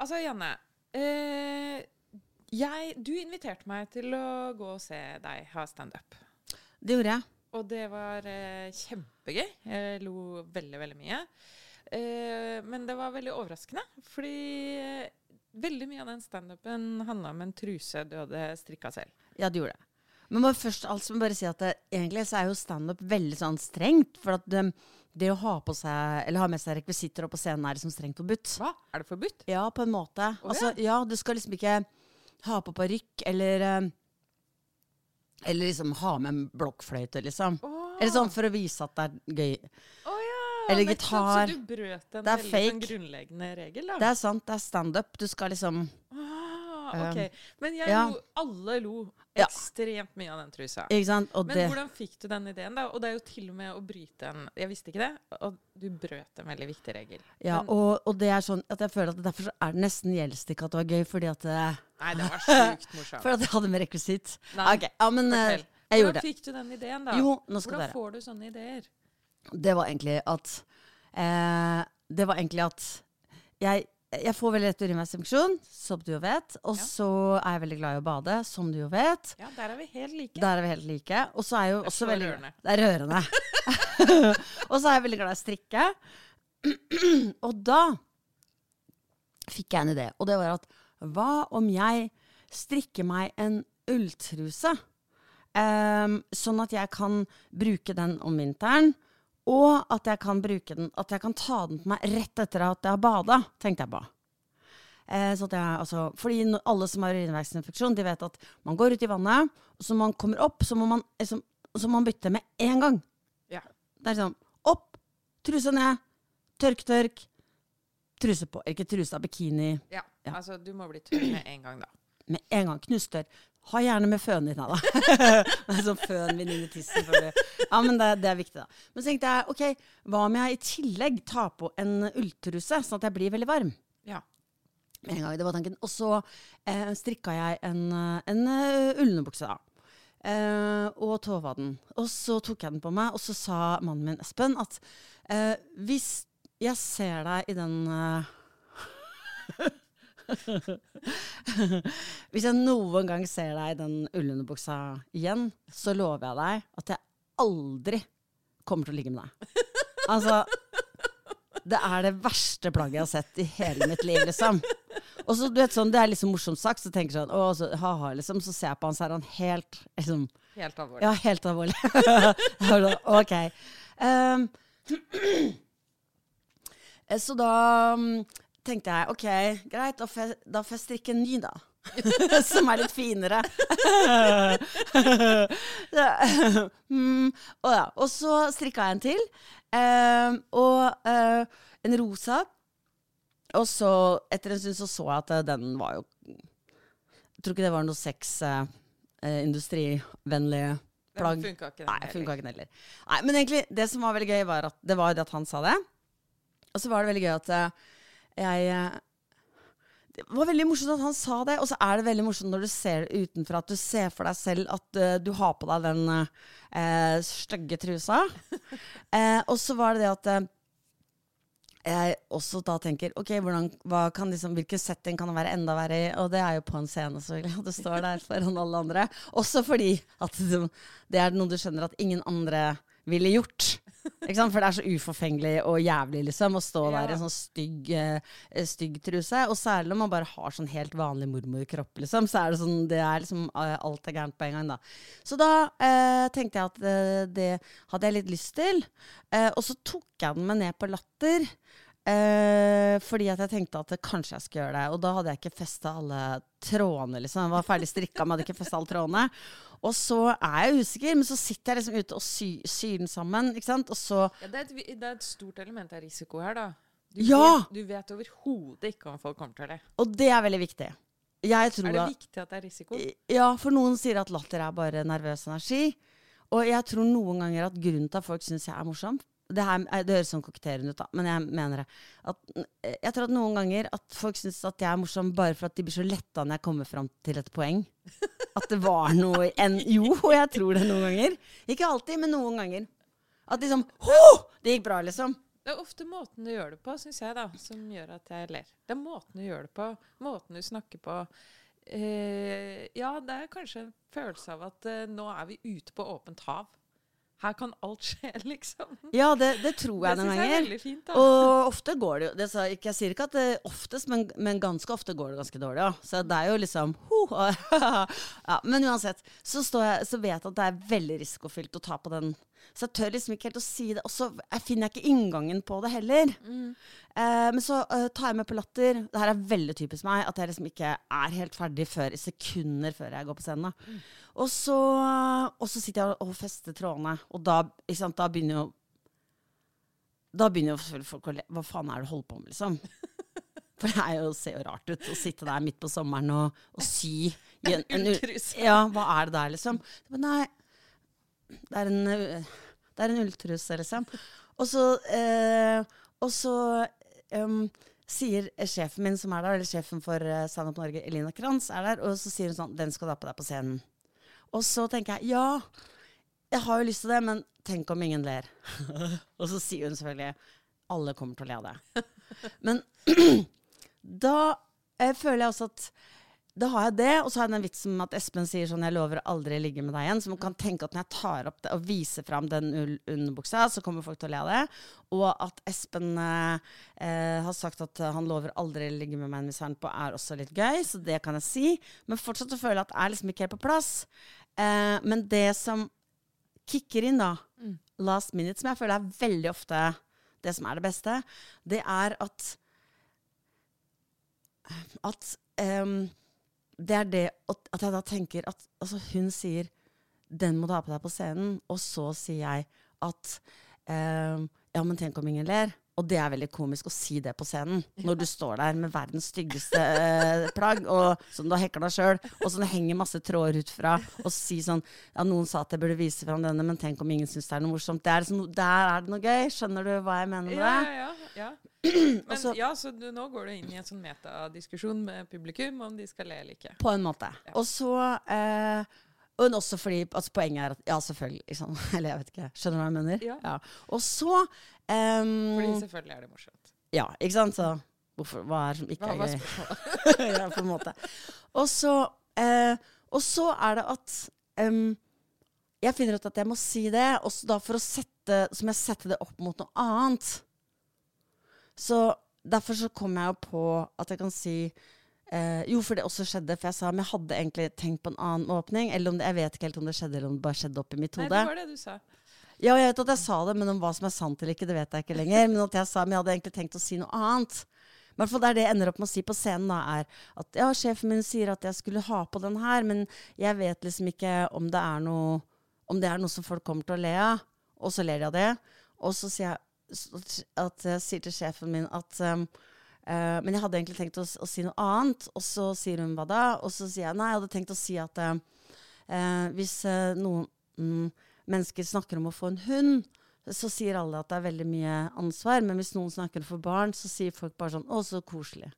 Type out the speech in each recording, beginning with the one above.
Altså, Janne. Eh, jeg, du inviterte meg til å gå og se deg ha standup. Det gjorde jeg. Og det var eh, kjempegøy. Jeg lo veldig, veldig mye. Eh, men det var veldig overraskende, fordi eh, veldig mye av den standupen handla om en truse du hadde strikka selv. Ja, det gjorde jeg. Men først altså, bare si at det, egentlig så er jo standup veldig sånn strengt. For at det, det å ha på seg, eller ha med seg rekvisitter opp på scenen er liksom strengt forbudt. Hva? Er det forbudt? Ja, på en måte. Å, altså, ja, du skal liksom ikke ha på parykk eller eh, Eller liksom ha med en blokkfløyte, liksom. Oh. Eller sånn for å vise at det er gøy. Å ja, Eller nettopp, gitar. Så du brøt en veldig sånn grunnleggende regel, da? Det er sant, det er standup. Du skal liksom Ah, ok. Men jeg ja. lo, alle lo ekstremt mye av den trusa. Men det hvordan fikk du den ideen, da? Og det er jo til og med å bryte en Jeg visste ikke det. Og du brøt en veldig viktig regel. Ja, Men- og, og det er sånn at jeg føler at derfor er det nesten gjeldstikk ikke at det var gøy, fordi at det... Nei, det var sjukt morsomt. For at jeg hadde med rekvisitt. Nei, Ok, ja, men eh, Fortell. jeg gjorde det. Hvordan fikk du den ideen, da? Jo, nå skal Hvordan dere. får du sånne ideer? Det var egentlig at eh, Det var egentlig at jeg, jeg får veldig lett urinveisinfeksjon, som du jo vet. Og Ja. så er jeg veldig glad i å bade, som du jo vet. Ja, der er vi helt like. Der er vi helt like. Og så er jeg jo også veldig rørende. Det er rørende. og så er jeg veldig glad i å strikke. og da fikk jeg en idé. Og det var at hva om jeg strikker meg en ulltruse? Um, sånn at jeg kan bruke den om vinteren. Og at jeg kan bruke den At jeg kan ta den på meg rett etter at jeg har bada, tenkte jeg på. Eh, så jeg, altså, fordi alle som har urinveisinfeksjon, de vet at man går ut i vannet, og så man kommer opp, så må man, så, så må man bytte med en gang. Ja. Det er sånn opp, truse ned, tørk, tørk, truse på. Ikke truse, bikini. Ja. Ja. Altså, du må bli tørr med en gang, da. Med en gang. Knustørr. Ha gjerne med fønen din, da. Sånn føn inn i tissen. Ja, men det, det er viktig, da. Men så tenkte jeg, ok, hva om jeg i tillegg tar på en ulltruse, sånn at jeg blir veldig varm? Ja. Med en gang, det var tanken. Og så eh, strikka jeg en, eh, en uh, ullunderbukse, da. Eh, og tåvaden. Og så tok jeg den på meg, og så sa mannen min, Espen, at eh, hvis jeg ser deg i den eh, Hvis jeg noen gang ser deg i den ullunderbuksa igjen, så lover jeg deg at jeg aldri kommer til å ligge med deg. Altså Det er det verste plagget jeg har sett i hele mitt liv, liksom. Og så, du vet sånn, Det er liksom morsomt sagt, så tenker jeg sånn, å, så, ha-ha, liksom. Så ser jeg på han, så er han helt liksom, Helt alvorlig. Ja, helt alvorlig. Sånn, ok. Um, så da tenkte jeg ok, greit, da får jeg, da får jeg strikke en ny, da. Som er litt finere. mm, og, ja. og så strikka jeg en til. ehm, og eh, en rosa. Og så, etter en stund, så så jeg at eh, den var jo Jeg tror ikke det var noe sexindustrivennlig plagg. Den funka ikke, den Nei, heller. funka ikke den heller. Nei, men egentlig, det som var veldig gøy, var at det var det at han sa det. Og så var det veldig gøy at eh, jeg eh, Det var veldig morsomt at han sa det, og så er det veldig morsomt når du ser utenfra, at du ser for deg selv at uh, du har på deg den uh, stygge trusa. uh, og så var det det at uh, jeg også da tenker ok, hvordan, kan liksom, hvilken setting kan det være enda verre i? Og det er jo på en scene, selvfølgelig. At du står der foran alle andre. Også fordi at det, det er noe du skjønner at ingen andre ville gjort. For det er så uforfengelig og jævlig liksom, å stå der i en sånn stygg, uh, stygg truse. Og særlig når man bare har sånn helt vanlig mormorkropp, liksom, så er det sånn det er liksom eh, alt er gærent på en gang. da. Så da uh, tenkte jeg at uh, det hadde jeg litt lyst til. Og så tok jeg den med ned på Latter. Fordi at jeg tenkte at kanskje jeg skulle gjøre det. Og da hadde jeg ikke festa alle trådene. liksom. Jeg var ferdig strikka, men hadde ikke festa alle trådene. Og så er jeg usikker, men så sitter jeg liksom ute og sy, syr den sammen. ikke sant? Og så Ja, det, er et, det er et stort element av risiko her, da. Du Ja! vet, du vet overhodet ikke om folk kommer til det. Og det er veldig viktig. Jeg tror Er det at- viktig at det er risiko? Ja, for noen sier at latter er bare nervøs energi. Og jeg tror noen ganger at grunnen til at folk syns jeg er morsom det, her, eh, det høres sånn koketterende ut, da, men jeg mener det. At, eh, jeg tror at noen ganger at folk syns at jeg er morsom bare for at de blir så letta når jeg kommer fram til et poeng. At det var noe en, Jo, jeg tror det noen ganger. Ikke alltid, men noen ganger. At liksom Ho! Det gikk bra, liksom. Det er ofte måten du gjør det på, syns jeg, da, som gjør at jeg ler. Det er måten du gjør det på, måten du snakker på. Eh, ja, det er kanskje en følelse av at eh, nå er vi ute på åpent hav. Her kan alt skje, liksom. Ja, det, det tror Det jeg noen jeg er ganger. veldig fint. da. Og ofte går det jo det sa, Jeg sier ikke at det oftest, men, men ganske ofte går det ganske dårlig. Ja. Så det er jo liksom ho, ja, Men uansett, så, står jeg, så vet jeg at det er veldig risikofylt å ta på den. Så jeg tør liksom ikke helt å si det. Og så finner jeg ikke inngangen på det heller. Eh, men så uh, tar jeg med på latter. Det her er veldig typisk meg. At jeg liksom ikke er helt ferdig før i sekunder før jeg går på scenen. Da. Og, så, og så sitter jeg og, fester trådene. Og da, sant, da begynner jo da begynner jo folk å le. Hva faen er det du holder på med, liksom? For det er jo, ser jo rart ut å sitte der midt på sommeren og, og sy en, en, en, Ja, hva er det der, liksom? Men nei, det er en, uh, det er en ulltruse, liksom. Og så, eh, og så um, sier sjefen min som er der, eller sjefen for uh, Stand Up Norge, Elina Kranz, er der, og så sier hun sånn Den skal du ha på deg på scenen. Og så tenker jeg ja, jeg har jo lyst til det, men tenk om ingen ler. og så sier hun selvfølgelig alle kommer til å le av det. Men da eh, føler jeg også at da har jeg det, og så har jeg den vitsen med at Espen sier sånn 'Jeg lover å aldri ligge med deg igjen'. Så man kan tenke at når jeg tar opp det og viser fram den underbuksa, så kommer folk til å le av det. Og at Espen eh, eh, har sagt at han lover aldri å ligge med meg hvis han på er også litt gøy, så det kan jeg si. Men fortsatt så føler jeg at det er liksom ikke helt på plass. Eh, men det som kicker inn, da, last minute, som jeg føler er veldig ofte det som er det beste, det er at at ehm, det er det at jeg da tenker at altså hun sier 'den må du ha på deg på scenen', og så sier jeg at eh, 'ja, men tenk om ingen ler'. Og det er veldig komisk å si det på scenen, når du står der med verdens styggeste eh, plagg, og som du har hekla sjøl, og som det henger masse tråder ut fra, og si sånn Ja, noen sa at jeg burde vise fram denne, men tenk om ingen syns det er noe morsomt. Er liksom, der er det noe gøy. Skjønner du hva jeg mener med Ja, det? ja, ja. Men så, ja, så du, nå går du inn i en sånn metadiskusjon med publikum om de skal le eller ikke. På en måte. Og så eh, og også fordi altså Poenget er at Ja, selvfølgelig. Liksom. Eller jeg vet ikke. Skjønner du hva jeg mener? Ja. Og så ehm, Fordi selvfølgelig er det morsomt. Ja, ikke sant? Så hvorfor, hva er det som ikke Hva er gøy? ja, på en måte. Og så, eh, og så er det at um, Jeg finner ut at jeg må si det, og så da for å sette Så må jeg sette det opp mot noe annet. Så derfor så kom jeg jo på at jeg kan si eh, Jo, for det også skjedde. For jeg sa men jeg hadde egentlig tenkt på en annen åpning. Eller om det, jeg vet ikke helt om det skjedde, eller om det bare skjedde opp i mitt Nei, det var det du sa. Ja, jeg vet at jeg sa det, men om hva som er sant eller ikke, det vet jeg ikke lenger. Men at jeg sa, men jeg hadde egentlig tenkt å si noe annet. I hvert det er det jeg ender opp med å si på scenen, da, er at ja, sjefen min sier at jeg skulle ha på den her, men jeg vet liksom ikke om det er noe om det er noe som folk kommer til å le av. Og så ler de av det. Og så sier jeg at jeg sier til sjefen min at um, uh, Men jeg hadde egentlig tenkt å, å si noe annet. Og så sier hun hva da? Og så sier jeg nei, jeg hadde tenkt å si at eh, hvis uh, noen mm, mennesker snakker om å få en hund, så sier alle at det er veldig mye ansvar. Men hvis noen snakker få barn, så sier folk bare sånn 'Å, så koselig'.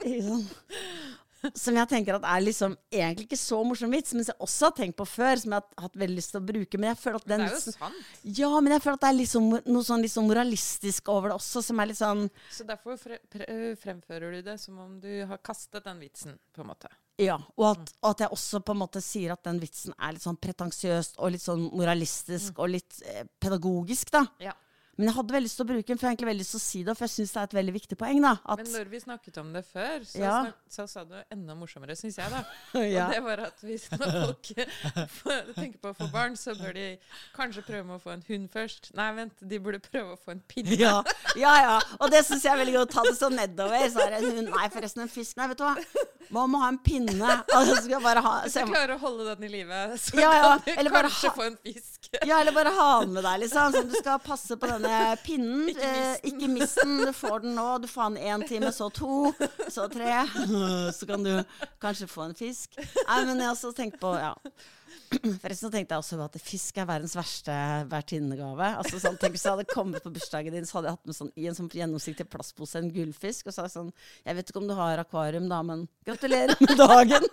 Som jeg tenker at er liksom egentlig ikke så morsom vits, men som jeg også har tenkt på før, som jeg har hatt veldig lyst til å bruke. Men jeg føler at Det er jo sant. Ja, men jeg føler at det er liksom, noe sånn liksom moralistisk over det også, som er litt sånn Så derfor fre fremfører du det som om du har kastet den vitsen, på en måte. Ja, og at, og at jeg også på en måte sier at den vitsen er litt sånn pretensiøst og litt sånn moralistisk og litt eh, pedagogisk, da. Ja. Men jeg hadde veldig lyst til å bruke den, for jeg har egentlig veldig lyst til å si det, for jeg syns det er et veldig viktig poeng, da. Men når vi snakket om det før, så, Ja. så sa du enda morsommere, syns jeg, da. Ja. Og det var at hvis noen folk tenker på å få barn, så bør de kanskje prøve med å få en hund først. Nei, vent, de burde prøve å få en pinne. ja, ja, ja. Og det syns jeg er veldig godt. Ta det sånn nedover. Så er det en hund. Nei, forresten, en fisk. Nei, vet du hva. Man må ha en pinne. Altså, ha, Hvis du klarer å holde den i live, så Ja, ja, kan du kanskje ha- få en fisk. ja, eller bare ha den med deg, liksom. Sånn, du skal passe på denne pinnen. Ikke Eh, mist ikke mist den. Du får den nå. Du får den én time, så to, så tre. Så kan du kanskje få en fisk. Nei, men jeg har også tenkt på Ja. Forresten så tenkte jeg også at fisk er verdens verste vertinnegave. Altså, sånn, tenk hvis jeg hadde kommet på bursdagen din, så hadde jeg hatt med sånn, i en sånn gjennomsiktig plastpose en gullfisk. Og så hadde jeg sånn Jeg vet ikke om du har akvarium, da, men gratulerer med dagen!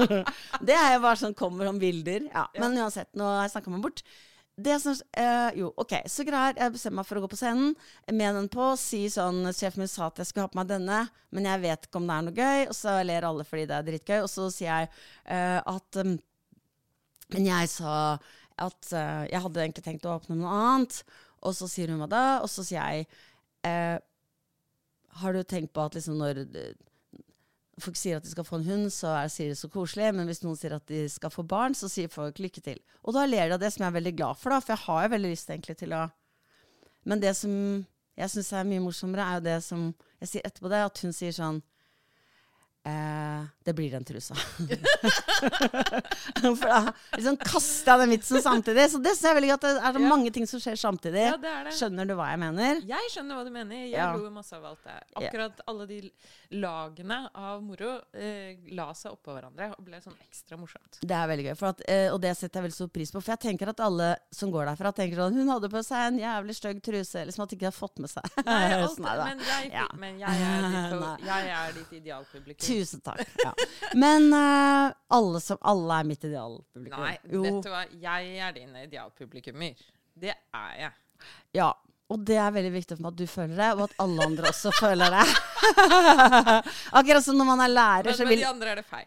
det er jo bare sånn kommer som bilder. Ja, men uansett, nå har jeg snakka meg bort. Det som uh, Jo, OK. Så greier jeg bestemmer meg for å gå på scenen med den på. Si sånn Sjefen min sa at jeg skulle ha på meg denne, men jeg vet ikke om det er noe gøy. Og så ler alle fordi det er dritgøy. Og så sier jeg uh, at um, Men jeg sa at uh, jeg hadde egentlig tenkt å åpne noe annet. Og så sier hun hva da? Og så sier jeg eh, Har du tenkt på at liksom når eh, folk sier at de skal få en hund, så er, sier så koselig. Men hvis noen sier at de skal få barn, så sier folk lykke til. Og da ler de av det som jeg er veldig glad for, da, for jeg har jo veldig lyst egentlig til å Men det som jeg syns er mye morsommere, er jo det som jeg sier etterpå det, at hun sier sånn Eh, det blir den trusa. For da liksom kaster jeg den vitsen samtidig. Så det ser jeg veldig godt. Det er så Ja. mange ting som skjer samtidig. Ja, det det. Skjønner du hva jeg mener? Jeg skjønner hva du mener. Jeg Ja. lo masse av alt det. Akkurat alle de lagene av moro eh, la seg oppå hverandre og ble sånn ekstra morsomt. Det er veldig gøy, for at, eh, og det setter jeg veldig stor pris på. For jeg tenker at alle som går derfra, tenker sånn Hun hadde på seg en jævlig stygg truse. Liksom at de ikke har fått med seg Nei, alt, men, jeg, men jeg, er ditt, jeg er ditt idealpublikum. Tusen takk. Ja. Men uh, alle, som, alle er mitt idealpublikum. Nei, Jo, vet du hva? Jeg er din idealpublikummer. Det er jeg. ja. Og det er veldig viktig for meg at du føler det, og at alle andre også føler det. Akkurat som når man er lærer, Men så vil de andre er det feil.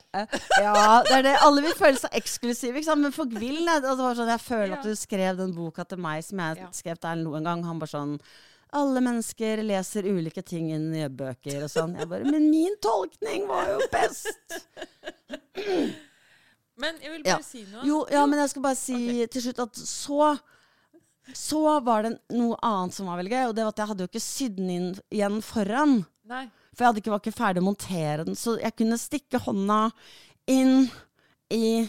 Ja, det er det. Alle vil føle seg eksklusive, ikke sant? men folk vil det. Altså, sånn, jeg føler at du skrev den boka til meg som jeg Ja. skrev til Erlend en gang. Han bare sånn alle mennesker leser ulike ting i bøker og sånn. Jeg bare Men min tolkning var jo best! Men jeg vil Ja. bare si noe. Jo, ja, men jeg skal bare si til slutt at så Så var det noe annet som var veldig gøy, og det var at jeg hadde jo ikke sydd den inn igjen foran. Nei. For jeg ikke, var ikke ferdig å montere den, så jeg kunne stikke hånda inn i,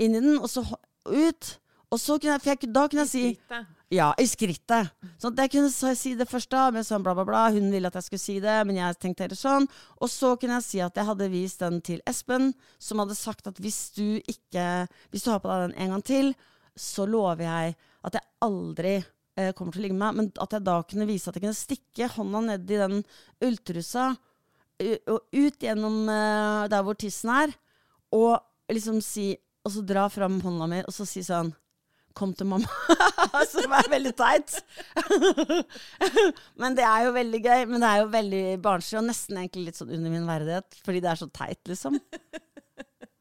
inn i den, og så ut. Og så kunne jeg, for jeg, da kunne jeg si Skrittet. Ja, i skrittet. Så at jeg kunne si det først da, med sånn bla, bla, bla. Hun ville at jeg skulle si det, men jeg tenkte heller sånn. Og så kunne jeg si at jeg hadde vist den til Espen, som hadde sagt at hvis du ikke Hvis du har på deg den en gang til, så lover jeg at jeg aldri eh, kommer til å ligge med meg. Men at jeg da kunne vise at jeg kunne stikke hånda ned i den ulltrusa og ut gjennom eh, der hvor tissen er, og liksom si Og så dra fram hånda mi og så si sånn Kom til mamma. Som er veldig teit. men det er jo veldig gøy. Men det er jo veldig barnslig, og nesten egentlig litt sånn under min verdighet. Fordi det er så teit, liksom.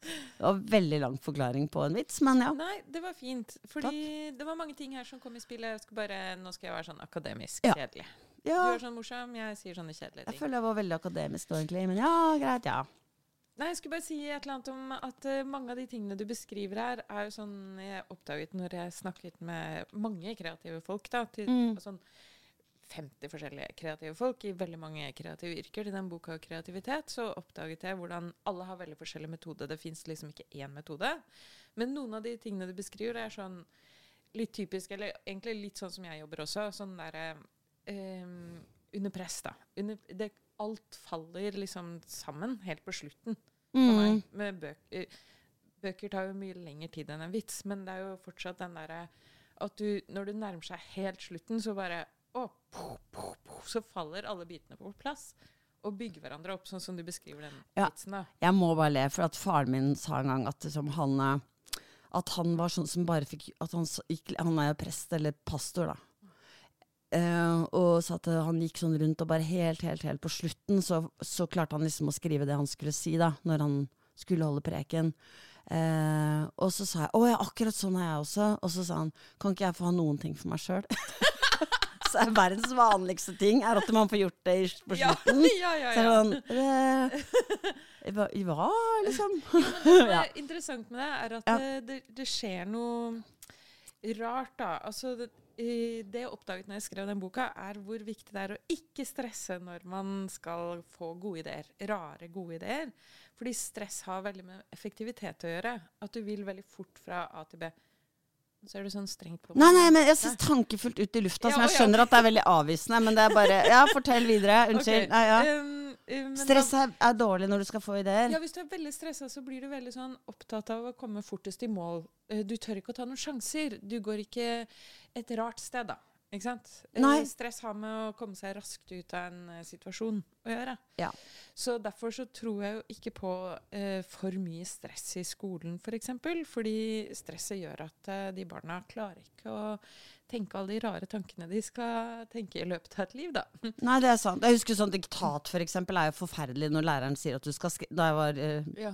Det var veldig lang forklaring på en vits, men ja. Nei, det var fint. Fordi det var mange ting her som kom i spill. Jeg skal bare, nå skal jeg være sånn akademisk Ja. kjedelig. ja. Du er sånn morsom, jeg sier sånne kjedelige ting. Jeg føler jeg var veldig akademisk nå, egentlig. Men ja, greit, ja. Nei, jeg skulle bare si et eller annet om at eh, mange av de tingene du beskriver her, er jo sånn jeg oppdaget når jeg snakket med mange kreative folk. da, til Mm. sånn 50 forskjellige kreative folk i veldig mange kreative yrker. Til den boka Kreativitet så oppdaget jeg hvordan alle har veldig forskjellig metode. Det fins liksom ikke én metode. Men noen av de tingene du beskriver, er sånn litt typisk, eller egentlig litt sånn som jeg jobber også. Sånn derre um, Under press, da. Under, det, alt faller liksom sammen helt på slutten. Mm. meg. Med bøker, bøker tar jo mye lengre tid enn en vits, men det er jo fortsatt den derre at du, når du nærmer seg helt slutten, så bare å, po, po, po, Så faller alle bitene på plass. Og bygger hverandre opp, sånn som du beskriver den Ja. vitsen. da. Jeg må bare le, for at faren min sa en gang at han At han var sånn som bare fikk At han, han er prest, eller pastor, da. Eh, og sa at han gikk sånn rundt, og bare helt, helt, helt på slutten så, så klarte han liksom å skrive det han skulle si, da, når han skulle holde preken. Uh, og så sa jeg å ja, akkurat sånn er jeg også. Og så sa han kan ikke jeg få ha noen ting for meg sjøl? så er verdens vanligste ting er at man får gjort det i- på Ja, slutten. ja, ja. Så er det sånn eh, hva, liksom? Det som Ja. er interessant med det, er at Ja. det, det, det skjer noe rart, da. Altså, det, det jeg oppdaget når jeg skrev den boka, er hvor viktig det er å ikke stresse når man skal få gode ideer. Rare, gode ideer. Fordi stress har veldig med effektivitet å gjøre. At du vil veldig fort fra A til B. Så er du sånn strengt på Nei, nei, men jeg syns tankefullt ut i lufta, Ja, som jeg skjønner at det er veldig avvisende, men det er bare Ja, fortell videre. Unnskyld. Ok, Nei, ja. um, men Stress er, er dårlig når du skal få ideer. Ja, hvis du er veldig stressa, så blir du veldig sånn opptatt av å komme fortest i mål. Eh, Du tør ikke å ta noen sjanser. Du går ikke et rart sted, da. Ikke sant? Eh, Nei. Stress har med å komme seg raskt ut av en eh, situasjon å gjøre. Ja. Så derfor så tror jeg jo ikke på eh, for mye stress i skolen, f.eks. For eksempel, fordi stresset gjør at eh, de barna klarer ikke å tenke alle de rare tankene de skal tenke i løpet av et liv, da. Nei, det er sant. Jeg husker sånn diktat, eksempel, er jo forferdelig når læreren sier at du skal skrive Da jeg var, eh, Ja.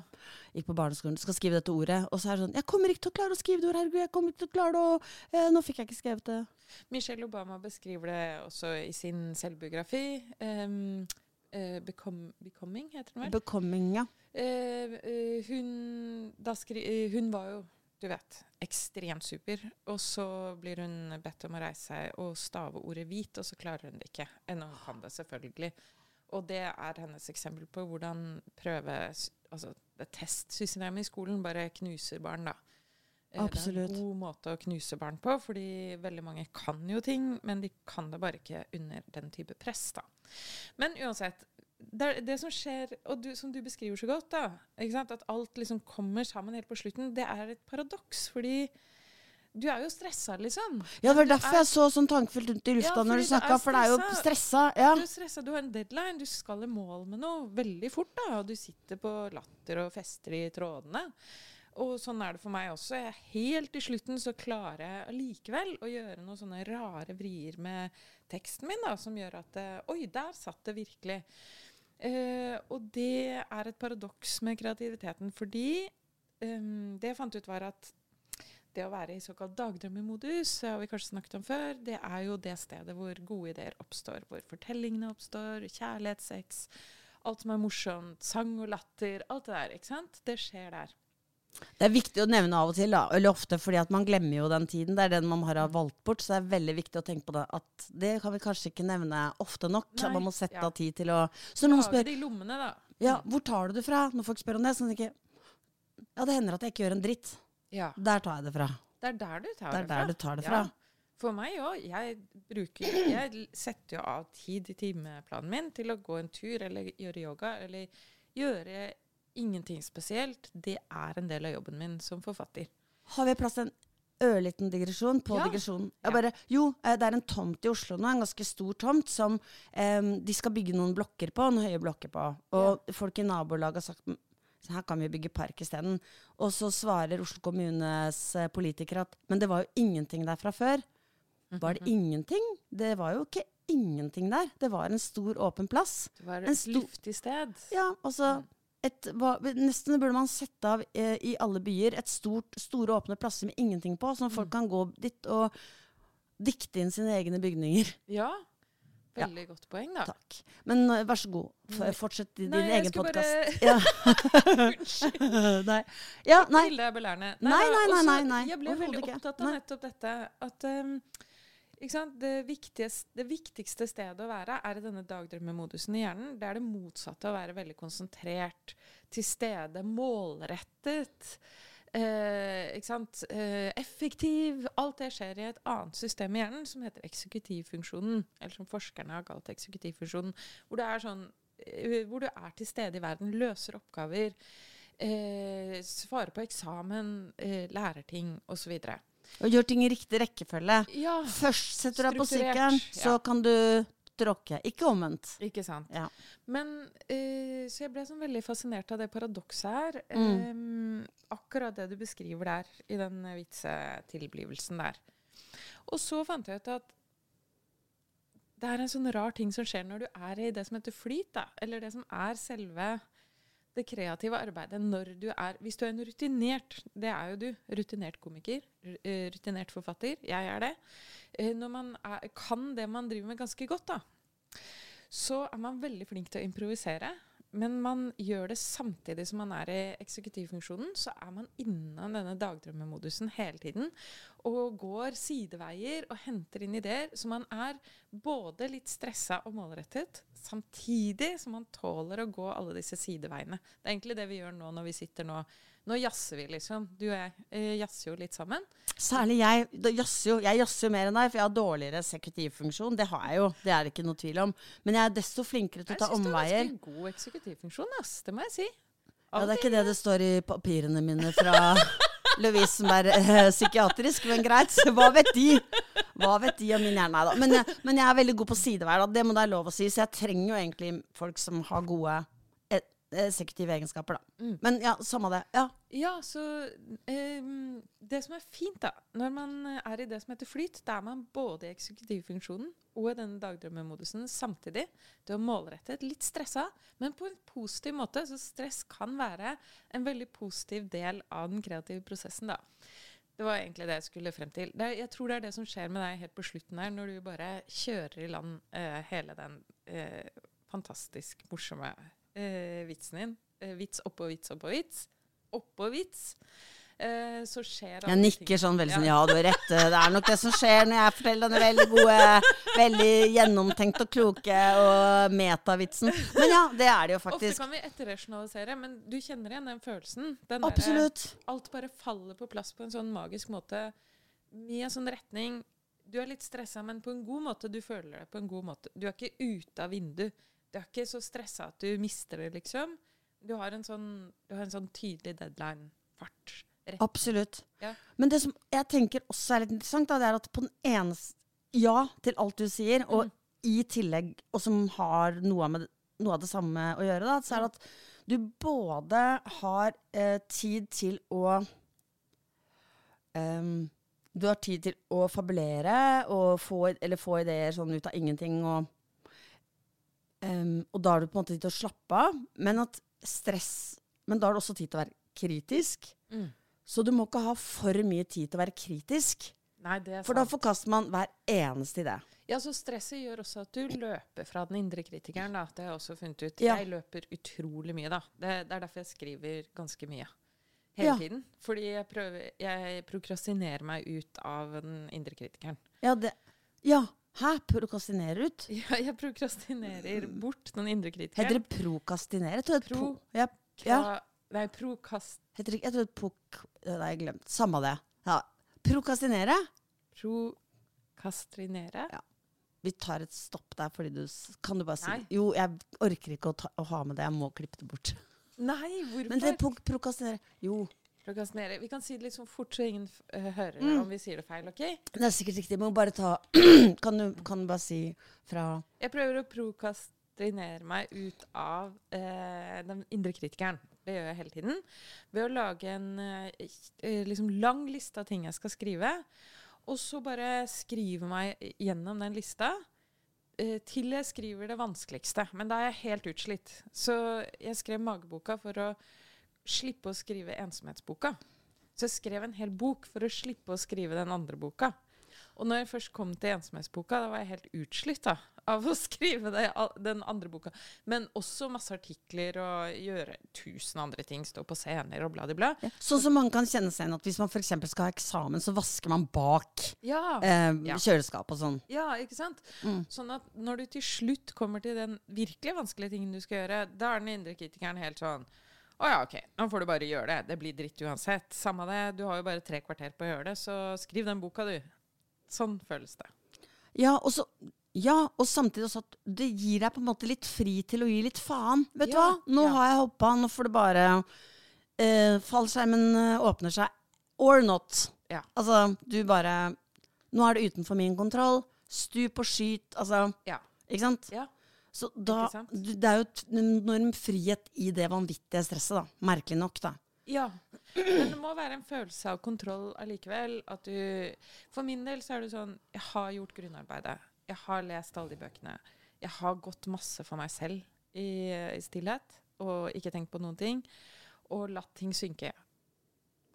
gikk på barneskolen, du skal skrive dette ordet, og så er det sånn Jeg kommer ikke til å klare å skrive det ordet, herregud, jeg kommer ikke til å klare det, og eh, nå fikk jeg ikke skrevet det. Michelle Obama beskriver det også i sin selvbiografi. Um, eh, become, 'Becoming', heter den vel. Becoming, ja. Eh, eh, hun, skri, eh, hun var jo, du vet, ekstremt super. Og så blir hun bedt om å reise seg og stave ordet 'hvit', og så klarer hun det ikke. Ennå hun kan det, selvfølgelig. Og det er hennes eksempel på hvordan prøve Altså det testsystemet i skolen bare knuser barn, da. Absolutt. Det er en god måte å knuse barn på, fordi veldig mange kan jo ting, men de kan det bare ikke under den type press, da. Men uansett, det, det som skjer, og du, som du beskriver så godt, da, at alt liksom kommer sammen helt på slutten, det er et paradoks, fordi du er jo stressa, liksom. Ja, det var derfor er- jeg så sånn tankfullt rundt i lufta Ja, når du snakka, for det er jo stressa. Ja. Du er stressa, du har en deadline, du skal i mål med noe veldig fort, da, og du sitter på latter og fester i trådene. Og sånn er det for meg også. Jeg, helt til slutten så klarer jeg allikevel å gjøre noen sånne rare vrier med teksten min, da, som gjør at eh, Oi, der satt det virkelig. Uh, og det er et paradoks med kreativiteten, fordi um, det jeg fant ut, var at det å være i såkalt dagdrømmemodus, det har vi kanskje snakket om før, det er jo det stedet hvor gode ideer oppstår. Hvor fortellingene oppstår, kjærlighet, sex, alt som er morsomt, sang og latter, alt det der. ikke sant? Det skjer der. Det er viktig å nevne av og til, da, eller ofte, fordi at man glemmer jo den tiden. Det er den man har valgt bort, så det er veldig viktig å tenke på det. At det kan vi kanskje ikke nevne ofte nok. Nei, man må sette ja. av tid til å Så når noen spør de lommene, da. ja, hvor tar du det fra, når folk spør om det, så tenker jeg ja, det hender at jeg ikke gjør en dritt. Ja. Der tar jeg det fra. Det er der du tar Det det fra. du tar det fra. Ja. For meg òg. Jeg bruker Jeg setter jo av tid i timeplanen min til å gå en tur eller gjøre yoga eller gjøre ingenting spesielt. Det er en del av jobben min som forfatter. Har vi plass til en ørliten digresjon på Ja. digresjonen? Bare, jo, eh, det er en tomt i Oslo nå, en ganske stor tomt, som em, de skal bygge noen blokker på, noen høye blokker på. Og folk i nabolaget har sagt "Mm, så her kan vi bygge park isteden. Og så svarer Oslo kommunes eh, politikere at men det var jo ingenting der fra før. Var det ingenting? Det var jo ikke ingenting der. Det var en stor, åpen plass. Det var et luftig sted. Ja, altså et, hva, Nesten burde man sette av eh, i alle byer et stort, store åpne plasser med ingenting på, sånn at folk kan gå dit og dikte inn sine egne bygninger. Ja. Veldig godt poeng, da. Takk. Men uh, vær så god, Nei. f fortsett din Nei, egen podkast. bare- Ja. nei. Ja, nei. Nei, da, nei, nei, også- nei, nei. Jeg ble veldig opptatt av nettopp dette at um? Det, viktigste, det viktigste stedet å være er i denne dagdrømmemodusen i hjernen. Det er det motsatte å være veldig konsentrert, til stede, målrettet. Eh? Eh, effektiv. Alt det skjer i et annet system i hjernen som heter eksekutivfunksjonen. Eller som forskerne har kalt eksekutivfunksjonen. Hvor det er sånn eh, hvor du er til stede i verden, løser oppgaver, eh, svarer på eksamen, eh, lærer ting osv. Og gjør ting i riktig rekkefølge. Ja, Først setter du deg på sykkelen, så ja. kan du tråkke. Ikke omvendt. ikke sant. Ja. Men eh, Så jeg ble sånn veldig fascinert av det paradokset her. Mm. Eh, akkurat det du beskriver der, i den vitsetilblivelsen der. Og så fant jeg ut at det er en sånn rar ting som skjer når du er i det som heter flyt, da. Eller det som er selve det kreative arbeidet når du er Hvis du er en rutinert Det er jo du. Rutinert komiker. eh, Rutinert forfatter. Jeg er det. Eh, Når man er, kan det man driver med ganske godt, da, så er man veldig flink til å improvisere. Men man gjør det samtidig som man er i eksekutivfunksjonen. Så er man innen denne dagdrømmemodusen hele tiden og går sideveier og henter inn ideer. Så man er både litt stressa og målrettet, samtidig som man tåler å gå alle disse sideveiene. Det er egentlig det vi gjør nå når vi sitter nå. Nå jazzer vi, liksom. Du og jeg eh, jazzer jo litt sammen. Særlig jeg. jazzer jo, jeg jazzer jo mer enn deg, for jeg har dårligere eksekutivfunksjon. Det har jeg jo, det er det ikke noe tvil om. Men jeg er desto flinkere til å ta omveier. Jeg syns du har ganske god eksekutivfunksjon, ass. Det må jeg si. Ja, det er ikke det det står i papirene mine fra Lovisenberg eh, psykiatrisk, men greit. Hva vet de? Hva vet de om min hjerne? Nei da. Men, jeg- men jeg er veldig god på sidevær, da. det må det være lov å si. Så jeg trenger jo egentlig folk som har gode eh, eksekutive egenskaper, da. Mm. Men ja, samme det. Ja. Ja, så um, Det som er fint, da, når man er i det som heter flyt, da er man både i eksekutivfunksjonen og i denne dagdrømmemodusen samtidig. Du er målrettet, litt stressa, men på en positiv måte. Så stress kan være en veldig positiv del av den kreative prosessen, da. Det var egentlig det jeg skulle frem til. Det, jeg tror det er det som skjer med deg helt på slutten her, når du bare kjører i land uh, hele den uh, fantastisk morsomme eh, vitsen din. Eh, vits oppå vits oppå vits. Oppå vits. Eh, så skjer Jeg nikker ting. sånn veldig sånn, Ja. du har rett. Det er nok det som skjer når jeg forteller denne veldig gode, veldig gjennomtenkt og kloke og metavitsen. Men ja, det er det jo faktisk. Ofte kan vi etterrasjonalisere, men du kjenner igjen den følelsen. Den Absolutt. Absolutt. alt bare faller på plass på en sånn magisk måte. Med en sånn retning Du er litt stressa, men på en god måte. Du føler det på en god måte. Du er ikke ute av vinduet. Du er ikke så stressa at du mister det, liksom. Du har en sånn, du har en sånn tydelig deadline. Fart. Absolutt. Ja. Men det som jeg tenker også er litt interessant, da, det er at på den ene Ja til alt du sier, og Mm. i tillegg, og som har noe, med, noe av det samme å gjøre, da, så er det at du både har eh, tid til å um, Du har tid til å fabulere og få, eller få ideer sånn ut av ingenting. Og, ehm, og da har du på en måte tid til å slappe av. Men at stress Men da har du også tid til å være kritisk. Mm. Så du må ikke ha for mye tid til å være kritisk. Nei, det er For da forkaster man hver eneste idé. Ja, så Stresset gjør også at du løper fra den indre kritikeren. Da. Det har jeg også funnet ut. Ja. Jeg løper utrolig mye. da. Det, det er derfor jeg skriver ganske mye. Hele Ja. tiden. Fordi jeg, prøver, jeg prokrastinerer meg ut av den indre kritikeren. Ja, det Ja. Hæ? Prokrastinerer ut? Ja, jeg prokrastinerer bort den indre Heter kritikeren. det prokastinere? Jeg tror det er Pro- Ja. Ja, Nei, prokast... heter det, ikke- jeg er pok... Nei, jeg glemte. Samme det. Ja. Prokastinere? Prokastrinere? Ja. Vi tar et stopp der, fordi du Kan du bare si Nei. Jo, jeg orker ikke å, ta, å ha med det. Jeg må klippe det bort. Nei, hvorfor? Men det er pro prokastinere Jo. Vi kan si det litt sånn fort, så ingen eh, hører Mm. om vi sier det feil. ok? det er sikkert riktig. Men bare ta kan, du, kan du bare si fra Jeg prøver å prokastinere meg ut av eh, den indre kritikeren. Det gjør jeg hele tiden. Ved å lage en eh, eh, liksom lang liste av ting jeg skal skrive. Og så bare skrive meg gjennom den lista eh, til jeg skriver det vanskeligste. Men da er jeg helt utslitt. Så jeg skrev mageboka for å slippe å skrive ensomhetsboka. Så jeg skrev en hel bok for å slippe å skrive den andre boka. Og når jeg først kom til ensomhetsboka, da var jeg helt utslitt da, av å skrive det, den andre boka. Men også masse artikler og gjøre tusen andre ting. Stå på scener og bla, bla, bla. Sånn som man kan kjenne seg igjen at hvis man f.eks. skal ha eksamen, så vasker man bak Ja, eh, Ja. og sånn. ja, ikke sant? Mm. Sånn at når du til slutt kommer til den virkelig vanskelige tingen du skal gjøre, da er den indre kritikeren helt sånn å ja, ok, nå får du bare gjøre det. Det blir dritt uansett. Samme det, du har jo bare tre kvarter på å gjøre det, så skriv den boka, du. Sånn føles det. Ja, og så ja, og samtidig også at det gir deg på en måte litt fri til å gi litt faen. Vet du hva? Nå ja. har jeg hoppa, nå får det bare eh, Fallskjermen eh, åpner seg. Or not. Ja. Altså, du bare Nå er det utenfor min kontroll. Stup og skyt. Altså, Ja. ikke sant? Ja. Så da, det er jo en enorm frihet i det vanvittige stresset, da. Merkelig nok, da. Ja. Men det må være en følelse av kontroll allikevel. At du For min del så er det sånn Jeg har gjort grunnarbeidet. Jeg har lest alle de bøkene. Jeg har gått masse for meg selv i, i stillhet og ikke tenkt på noen ting. Og latt ting synke.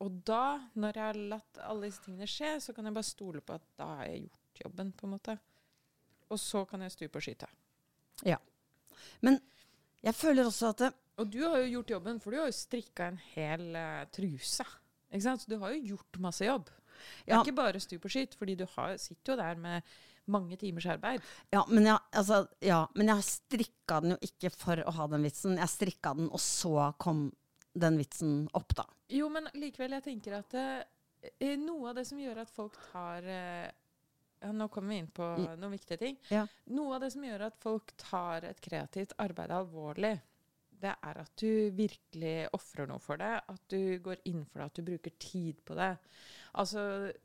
Og da, når jeg har latt alle disse tingene skje, så kan jeg bare stole på at da har jeg gjort jobben, på en måte. Og så kan jeg stupe og skyte. Men jeg føler også at det, Og du har jo gjort jobben, for du har jo strikka en hel uh, truse. Ikke sant? Så du har jo gjort masse jobb. Det er Ja. ikke bare stup og skyt, fordi du har, sitter jo der med mange timers arbeid. Ja, men jeg, altså, ja, men jeg strikka den jo ikke for å ha den vitsen. Jeg strikka den, og så kom den vitsen opp, da. Jo, men likevel, jeg tenker at uh, noe av det som gjør at folk tar eh, ja, Nå kommer vi inn på noen viktige ting. Ja. Noe av det som gjør at folk tar et kreativt arbeid alvorlig, det er at du virkelig ofrer noe for det. At du går inn for det, at du bruker tid på det. Altså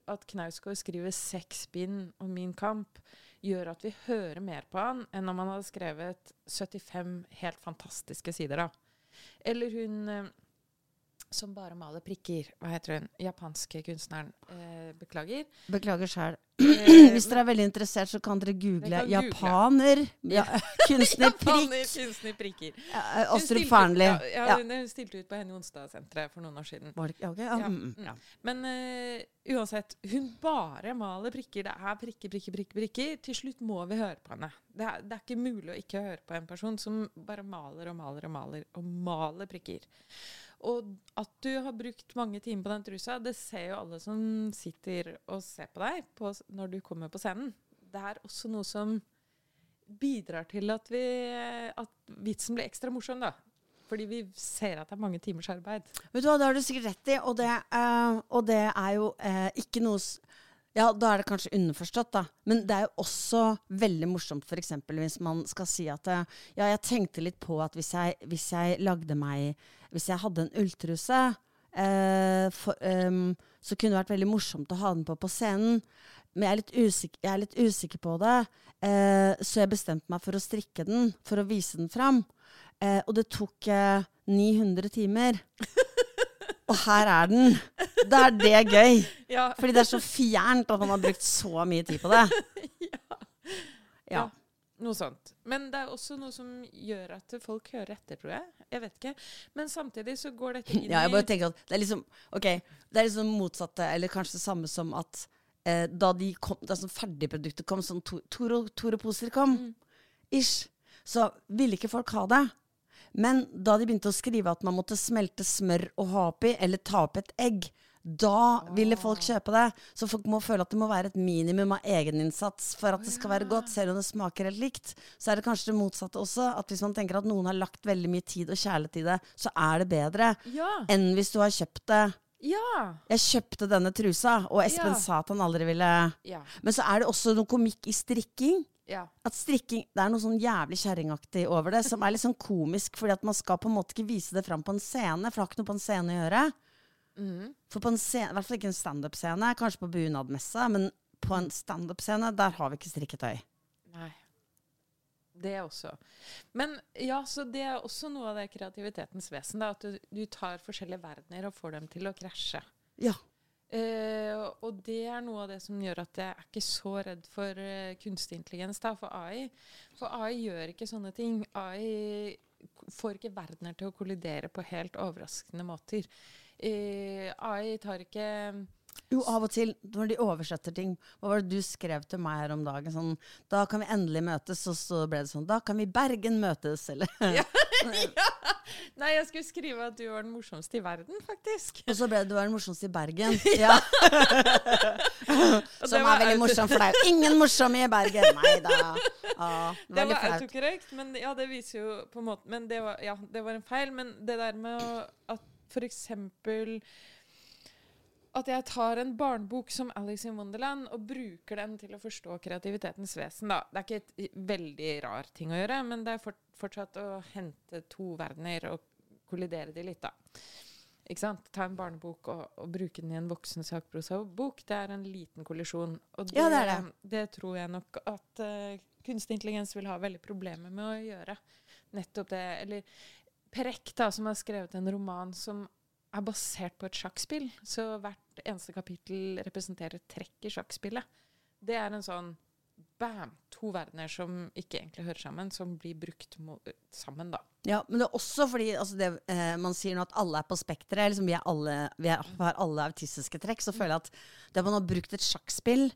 At Knausgård skriver seks bind om Min kamp, gjør at vi hører mer på han enn om han hadde skrevet 75 helt fantastiske sider. da. Eller hun eh, som bare maler prikker. Hva heter hun? Japanske kunstneren. Eh, beklager. Beklager sjæl. Eh, Hvis dere er veldig interessert, så kan dere google kan 'japaner'. Ja, kunstner Japaner, kunstner prikker. Ja, Hun Astrup Fearnley. Ja, ja, hun stilte ut på Henny Onsdag-senteret for noen år siden. Var det okay, Ja, mm, mm. ja. Men uh, uansett, hun bare maler prikker. Det er prikker, prikker, prikker. prikker. Til slutt må vi høre på henne. Det er, det er ikke mulig å ikke høre på en person som bare maler og maler og maler og maler prikker. Og at du har brukt mange timer på den trusa, det ser jo alle som sitter og ser på deg på, når du kommer på scenen. Det er også noe som bidrar til at, vi, at vitsen blir ekstra morsom, da. Fordi vi ser at det er mange timers arbeid. Vet du hva, det har du sikkert rett i, og det, uh, og det er jo uh, ikke noe Ja, da er det kanskje underforstått, da. Men det er jo også veldig morsomt f.eks. hvis man skal si at eh, Ja, jeg tenkte litt på at hvis jeg, hvis jeg lagde meg Hvis jeg hadde en ulltruse, eh, for, um, så kunne det vært veldig morsomt å ha den på på scenen. Men jeg er litt usikker, jeg er litt usikker på det, eh, så jeg bestemte meg for å strikke den for å vise den fram. Eh, og det tok eh, 900 timer. Og her er den. Da er det gøy. Ja, Fordi det er så fjernt at man har brukt så mye tid på det. Ja. Noe sånt. Men det er også noe som gjør at folk hører etter, tror jeg. Jeg vet ikke. Men samtidig så går dette inn Ja, jeg bare i tenker at det er liksom Ok, det er liksom motsatte, eller kanskje det samme som at eh, da de kom, da sånn ferdigproduktet kom, sånn to- Toro- Toro-poser kom, Mm. ish, så ville ikke folk ha det. Men da de begynte å skrive at man måtte smelte smør og ha oppi, eller ta opp et egg, da ville folk kjøpe det. Så folk må føle at det må være et minimum av egeninnsats for at det skal være godt, selv om det smaker helt likt. Så er det kanskje det motsatte også, at hvis man tenker at noen har lagt veldig mye tid og kjærlighet i det, så er det bedre Ja! enn hvis du har kjøpt det. Ja! Jeg kjøpte denne trusa, og Espen Ja. sa at han aldri ville Ja. Men så er det også noe komikk i strikking. Ja. At strikking, Det er noe sånn jævlig kjerringaktig over det, som er litt sånn komisk, fordi at man skal på en måte ikke vise det fram på en scene, for det har ikke noe på en scene å gjøre. Mm. For på en scene, I hvert fall ikke en standup-scene, kanskje på bunadmesse, men på en standup-scene, der har vi ikke strikketøy. Nei. Det også. Men ja, så det er også noe av det kreativitetens vesen. Da, at du, du tar forskjellige verdener og får dem til å krasje. Ja. Eh, og det er noe av det som gjør at jeg er ikke så redd for eh, kunstig intelligens, da, for AI. For AI gjør ikke sånne ting. AI får ikke verdener til å kollidere på helt overraskende måter. Eh, AI tar ikke Jo, av og til når de oversetter ting Hva var det du skrev til meg her om dagen? Sånn, da kan vi endelig møtes, og så ble det sånn Da kan vi Bergen møtes, eller ja. Nei, jeg skulle skrive at du var den morsomste i verden, faktisk. Og så ble det du var den morsomste i Bergen. Ja. Som var er veldig morsom, for det er jo ingen morsomme i Bergen. Nei da. Ah, det var autokorrekt, men ja, det viser jo på en måte Men det var, ja, det var en feil. Men det der med å, at for eksempel at jeg tar en barnebok som Alice in Wonderland og bruker den til å forstå kreativitetens vesen. Da. Det er ikke et veldig rar ting å gjøre, men det er fort, fortsatt å hente to verdener og kollidere de litt, da. Ikke sant? Ta en barnebok og, og bruke den i en voksen sakprosa-bok. Det er en liten kollisjon. Og det, Ja, det er det tror jeg nok at uh, kunstig intelligens vil ha veldig problemer med å gjøre. Nettopp det. Eller Prekk, da, som har skrevet en roman som er basert på et sjakkspill. Så hvert eneste kapittel representerer trekk i sjakkspillet. Det er en sånn bam! To verdener som ikke egentlig hører sammen, som blir brukt sammen, da. Ja, men det er også fordi altså det, eh, man sier nå at alle er på spekteret. Liksom vi, vi har alle autistiske trekk. Så føler jeg at det man har brukt et sjakkspill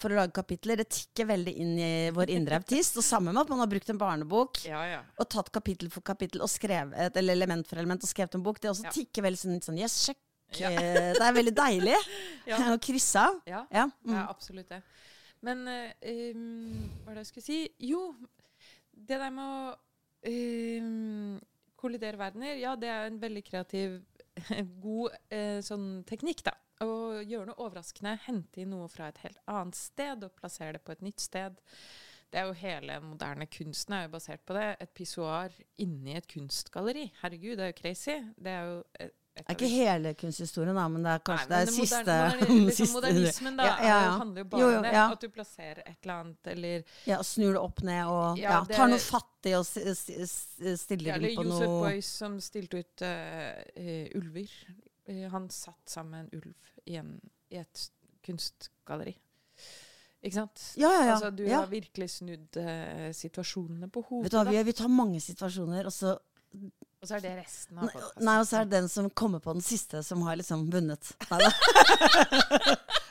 for å lage kapitler, det tikker veldig inn i vår indre autist. Og sammen med at man har brukt en barnebok Ja, ja. og tatt kapittel for kapittel og skrevet, eller element for element og skrevet en bok, det også Ja. tikker veldig sånn, sånn Yes, sjekk. Ja. Eh, Det er veldig deilig Ja. å krysse av. ja. Ja. Mm. absolutt det. Men um, hva er det jeg skulle si? Jo, det der med å um, kollidere verdener, ja, det er en veldig kreativ, god uh, sånn teknikk, da. Å gjøre noe overraskende, hente inn noe fra et helt annet sted og plassere det på et nytt sted. Det er jo hele moderne kunsten er jo basert på det. Et pissoar inni et kunstgalleri. Herregud, det er jo crazy. Det er jo et, et Det er ikke hele kunsthistorien, da, men det er kanskje Nei, det er det siste, moderne- liksom Modernismen da, Ja, ja, er ja. handler jo bare om det. At du plasserer et eller annet, eller Ja, snur det opp ned og Ja, det- tar noe fattig og stiller inn på noe ja, det Eller Josef noe som stilte ut uh, uh, ulver. Eh, han satt sammen med en ulv i, en, i et kunstgalleri. Ikke sant? Ja, ja, ja. Altså, du har virkelig snudd eh, situasjonene på hodet. Vet du hva, vi, vi tar mange situasjoner, og så Og så er det resten av podkasten. Nei, og så er det den som kommer på den siste, som har liksom vunnet. Neida.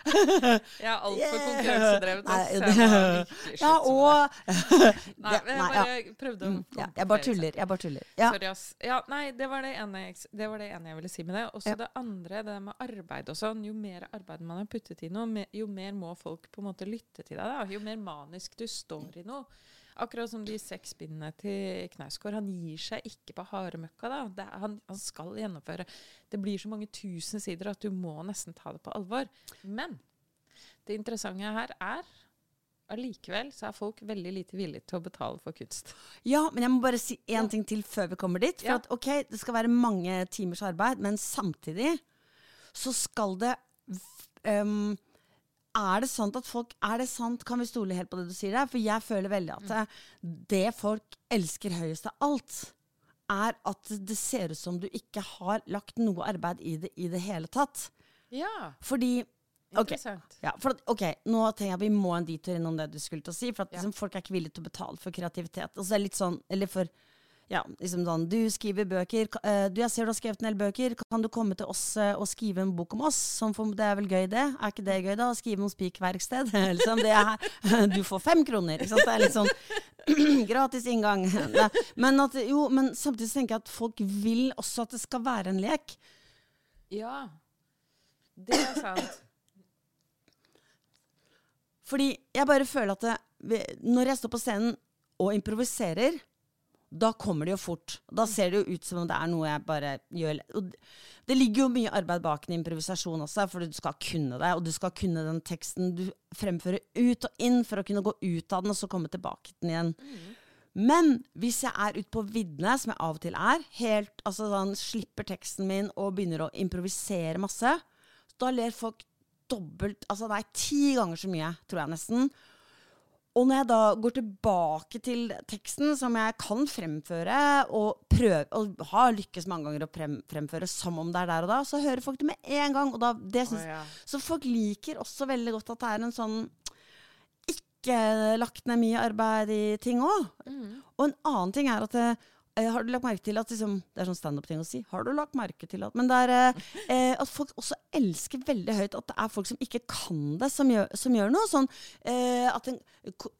Jeg er altfor Yeah. konkurransedrevet. Nei, Jeg Ja, og. Nei, jeg bare jeg prøvde å Mm, ja, Jeg bare tuller. Jeg bare tuller. Ja. Sorry, ass. Ja, nei, det var det ene, det var det ene jeg ville si med det. Og så Ja. det andre, det med arbeid og sånn. Jo mer arbeid man har puttet i noe, jo mer må folk på en måte lytte til deg. da. Jo mer manisk du står i noe. Akkurat som de seks bindene til Knausgård. Han gir seg ikke på haremøkka. da. Det han, han skal gjennomføre. Det blir så mange tusen sider at du må nesten ta det på alvor. Men det interessante her er allikevel så er folk veldig lite villige til å betale for kunst. ja, men jeg må bare si én ting til før vi kommer dit. For Ja. at ok, det skal være mange timers arbeid, men samtidig så skal det um, Er det sant at folk Er det sant, kan vi stole helt på det du sier der? For jeg føler veldig at eh, det folk elsker høyest av alt, er at det ser ut som du ikke har lagt noe arbeid i det i det hele tatt. Ja, Fordi Ok. interessant. Ja, for at, ok, Nå tenker jeg vi må en detour innom det du skulle til å si. For at Ja. liksom, folk er ikke villige til å betale for kreativitet. Og så er det litt sånn, eller for ja, liksom sånn, Du skriver bøker. eh, du, jeg ser du har skrevet en del bøker. Kan du komme til oss eh, og skrive en bok om oss? Som for, det er vel gøy, det? Er ikke det gøy, da? Å skrive om spikverksted? liksom, det er, du får fem kroner. Ikke sant? Det er litt sånn gratis inngang. Men, at, jo, men samtidig tenker jeg at folk vil også at det skal være en lek. Ja, det er sant. Fordi jeg bare føler at det, når jeg står på scenen og improviserer, da kommer det jo fort. Da ser det jo ut som om det er noe jeg bare gjør. Det ligger jo mye arbeid bak en improvisasjon også, for du skal kunne det. Og du skal kunne den teksten du fremfører ut og inn for å kunne gå ut av den og så komme tilbake til den igjen. Men hvis jeg er ute på viddene, som jeg av og til er, helt, altså sånn, slipper teksten min og begynner å improvisere masse, da ler folk dobbelt, altså nei, ti ganger så mye, tror jeg nesten. Og når jeg da går tilbake til teksten, som jeg kan fremføre, og, prøve, og har lykkes mange ganger å frem, fremføre som om det er der og da, så hører folk det med en gang. Og da, det synes, ja. Så folk liker også veldig godt at det er en sånn ikke lagt ned mye arbeid i ting òg. Mm. Og en annen ting er at eh, har du lagt merke til at liksom, Det er sånn standup-ting å si. Har du lagt merke til at Men det er eh, eh, at folk også elsker veldig høyt at det er folk som ikke kan det, som gjør, som gjør noe. Sånn eh, at en,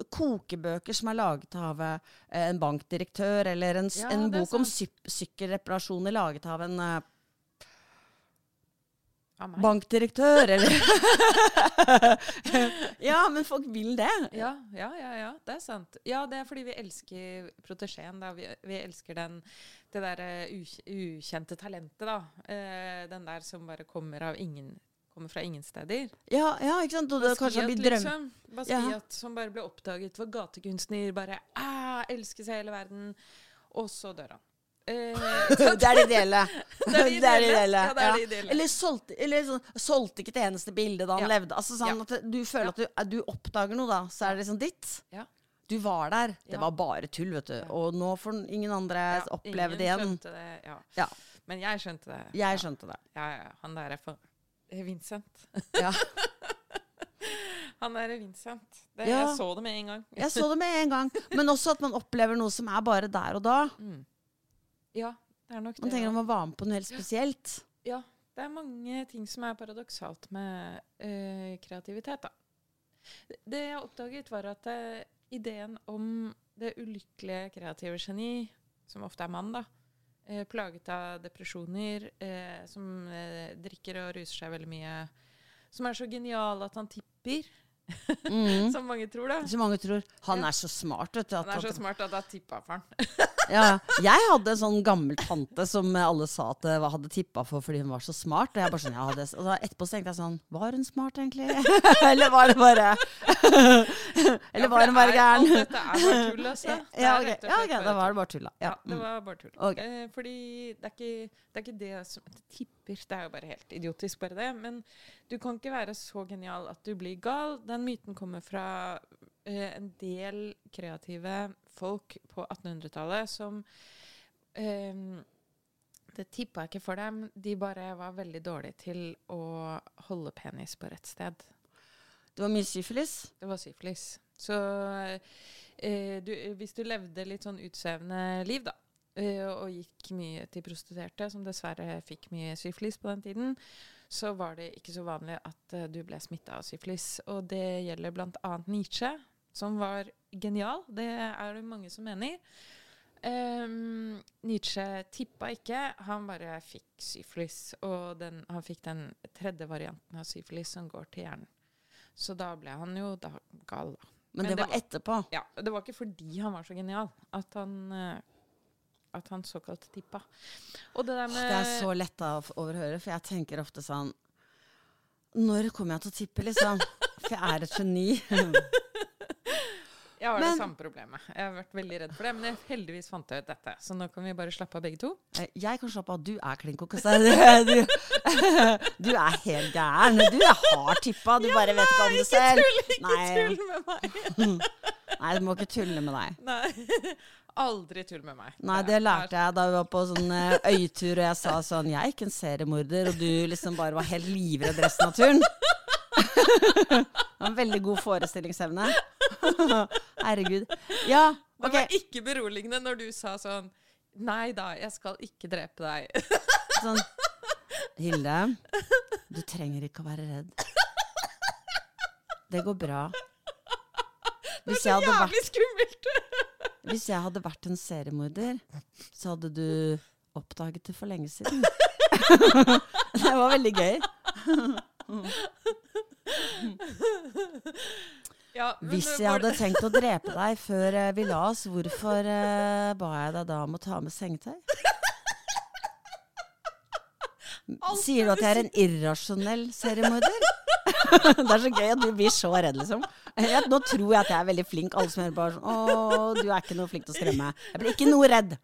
kokebøker som er laget av eh, en bankdirektør, eller en, Ja, en bok om sy syk sykkelreparasjoner laget av en eh. Bankdirektør, eller Ja, men folk vil det. Ja, ja, ja, ja, det er sant. Ja, det er fordi vi elsker protesjeen. Vi, vi elsker den, det der uh, ukjente talentet, da. Uh, den der som bare kommer av ingen Kommer fra ingen steder. Ja, ja ikke sant? Og det kanskje blir drøm... liksom. Basquiat som bare ble oppdaget for gatekunstner. Bare æ, elskes i hele verden. Og så dør han. Eh, det er det ideelle. Det er det ideelle. Ja, det er det ideelle. Eller, solgte, eller sånn, solgte ikke et eneste bilde da han Ja. levde. Altså sånn Ja. Du føler at du, du oppdager noe, da. Så er det liksom ditt. Ja. Du var der. Det var bare tull, vet du. Og nå får ingen andre oppleve ingen det igjen. skjønte det. Ja. Men jeg skjønte det. Jeg skjønte det. Ja, ja, han der er for eh, Vincent. Ja. Han er Vincent. Det, Ja. Jeg så det med en gang. Jeg så det med en gang. Men også at man opplever noe som er bare der og da. Mm. Ja, det er nok det. Man tenker man var med på noe helt spesielt. Ja, det er mange ting som er paradoksalt med eh, kreativitet, da. Det- jeg oppdaget, var at eh, ideen om det ulykkelige kreative geni, som ofte er mann, da, eh, plaget av depresjoner, som drikker og ruser seg veldig mye, som er så genial at han tipper, Mm. som mange tror, da. Som mange tror han er så smart, vet du. At, Han er så smart at da tippa for han. Ja, jeg hadde en sånn gammel tante som alle sa at jeg hadde tippa for fordi hun var så smart. Og jeg bare sånn, ja, det, og da etterpå så tenkte jeg sånn Var hun smart, egentlig? Eller var det bare Eller var hun bare gæren? Dette er bare tull, altså. Ja, ok, ja, okay. da var det bare tull, da. Ja, Ja. det mm. var bare tull. Okay. Eh, fordi det er, ikke, det er ikke det som det tipper. Det er jo bare helt idiotisk, bare det. Men du kan ikke være så genial at du blir gal. Den myten kommer fra eh, en del kreative folk på 1800-tallet som um, Det tippa ikke for dem. De bare var veldig dårlige til å holde penis på rett sted. Det var mye syfilis. Det var syfilis. Så uh, du, hvis du levde litt sånn utsvevende liv, da, eh, og gikk mye til prostituerte, som dessverre fikk mye syfilis på den tiden, så var det ikke så vanlig at eh, du ble smitta av syfilis. Og det gjelder bl.a. Nietzsche, som var genial. Det er det mange som mener. Um, Nietzsche tippa ikke, han bare fikk syfilis. Og den, han fikk den tredje varianten av syfilis som går til hjernen. Så da ble han jo da gal, da. Men, Men det det var etterpå. Ja, Det var ikke fordi han var så genial at han, eh, at han såkalt tippa. Og det der med Det er så lett å overhøre, for jeg tenker ofte sånn Når kommer jeg til å tippe, liksom? For jeg er et geni. Jeg har Men- det samme problemet. Jeg har vært veldig redd for det, men jeg heldigvis fant jeg ut dette. Så nå kan vi bare slappe av begge to. Eh, Jeg kan slappe av. Du er klin kokos. Du, du, er helt gæren. Du er hard tippa. Du bare vet ikke om det selv. Ikke Nei. tull med meg! Nei, du må ikke tulle med deg. Nei. Aldri tull med meg. Nei, det lærte jeg da vi var på sånn eh, øytur, og jeg sa sånn Jeg er ikke en seriemorder, og du liksom bare var helt livredd resten av turen. Det var en veldig god forestillingsevne. Herregud. Ja, Det var ikke beroligende når du sa sånn Nei da, jeg skal ikke drepe deg. Sånn Hilde, du trenger ikke å være redd. Det går bra. Hvis det er så Jævlig skummelt! Hvis jeg hadde vært en seriemorder, så hadde du oppdaget det for lenge siden. det var veldig gøy. Ja, Hvis jeg var- hadde tenkt å drepe deg før eh, vi la oss, hvorfor uh, ba jeg deg da om å ta med sengetøy? Sier du at jeg er en irrasjonell seriemorder? det er så gøy at du blir så redd, liksom. Jeg, nå tror jeg at jeg er veldig flink. Alle som hører på, er sånn Å, du er ikke noe flink til å skremme. Jeg blir ikke noe redd.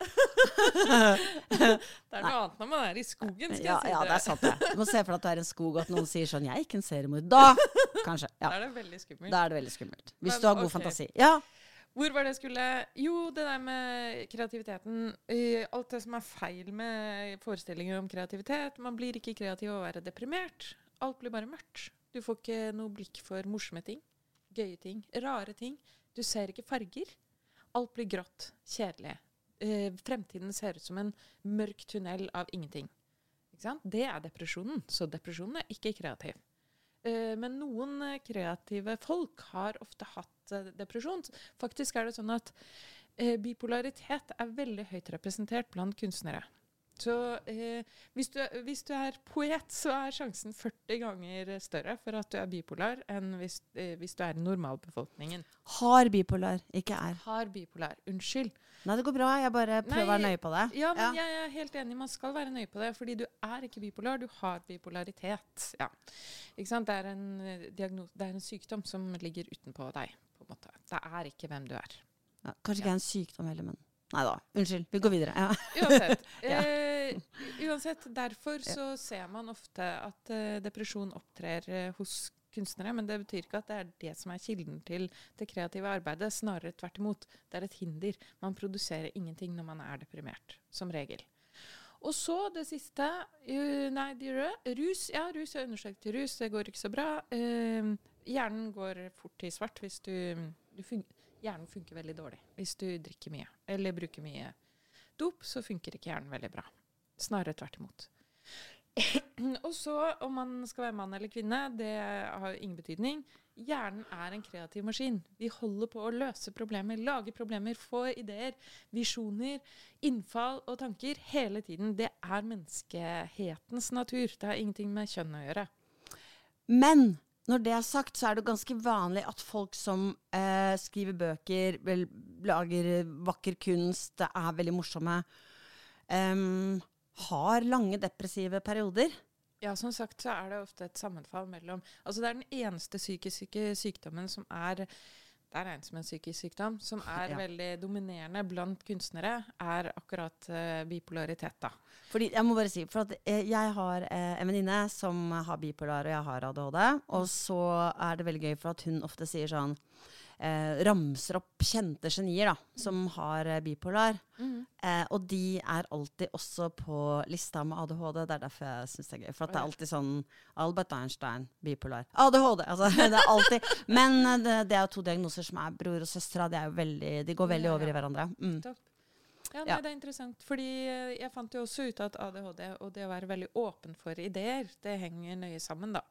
Det er noe annet når man er i skogen, skal Ja, jeg si ja, det. det er sant, det. Du må se for deg at du er i en skog, og at noen sier sånn 'Jeg er ikke en seriemorder'. Da, kanskje. Da er det veldig skummelt. Da er det veldig skummelt. Hvis Men, du har god okay. fantasi. Ja. Hvor var det jeg skulle Jo, det der med kreativiteten. Alt det som er feil med forestillinger om kreativitet. Man blir ikke kreativ av å være deprimert. Alt blir bare mørkt. Du får ikke noe blikk for morsomme ting, gøye ting, rare ting. Du ser ikke farger. Alt blir grått, kjedelig. Eh, fremtiden ser ut som en mørk tunnel av ingenting. Det er depresjonen. Så depresjonen er ikke kreativ. Eh, men noen eh, kreative folk har ofte hatt eh, depresjon. Faktisk er det sånn at bipolaritet er veldig høyt representert blant kunstnere. Så eh, hvis, du, hvis du er poet, så er sjansen 40 ganger større for at du er bipolar, enn hvis, eh, hvis du er i normalbefolkningen. Har bipolar, ikke er. Har bipolar. Unnskyld. Nei, det går bra. Jeg bare prøver å være Nei, nøye på det. Ja, men jeg er helt enig. Man skal være nøye på det, fordi du er ikke bipolar. Du har bipolaritet. Ja. Ikke sant? Det, er en, eh, det er en sykdom som ligger utenpå deg. på en måte. Det er ikke hvem du er. Ja, kanskje ikke ja. en sykdom heller, men Nei da. Unnskyld. Vi går videre. Ja. Uansett. Eh, uansett derfor så ser man ofte at eh, depresjon opptrer eh, hos kunstnere, men det betyr ikke at det er det som er kilden til det kreative arbeidet. Snarere tvert imot. Det er et hinder. Man produserer ingenting når man er deprimert, som regel. Og så det siste uh, Nei, de røde. Rus. Ja, rus. Jeg undersøkt rus. Det går ikke så bra. Eh, hjernen går fort til svart hvis du, du Hjernen funker veldig dårlig hvis du drikker mye eller bruker mye dop, så funker ikke hjernen veldig bra. Snarere tvert imot. og så, om man skal være mann eller kvinne, det har ingen betydning. Hjernen er en kreativ maskin. Vi holder på å løse problemer, lage problemer, få ideer, visjoner, innfall og tanker hele tiden. Det er menneskehetens natur. Det har ingenting med kjønn å gjøre. Men når det er sagt, så er det ganske vanlig at folk som eh, skriver bøker, vel, lager vakker kunst, er veldig morsomme, um, har lange depressive perioder. Ja, som sagt så er det ofte et sammenfall mellom Altså det er den eneste psykiske sykdommen som er det er regnet som en psykisk sykdom, som er Ja. veldig dominerende blant kunstnere, er akkurat uh, bipolaritet, da. Fordi, jeg må bare si, for at eh, jeg har eh, en venninne som har bipolar, og jeg har ADHD. Og så er det veldig gøy, for at hun ofte sier sånn eh, Ramser opp kjente genier da, som har eh, bipolar. Eh, og de er alltid også på lista med ADHD. Det er derfor jeg syns det er gøy. For at det er alltid sånn Albert Einstein, bipolar. ADHD! Altså, det er alltid Men eh, det, det er jo to diagnoser som er bror og søster, de, de går veldig over i hverandre. Mm. Ja, nei, Det er interessant, fordi eh, jeg fant jo også ut at ADHD og det å være veldig åpen for ideer, det henger nøye sammen, da.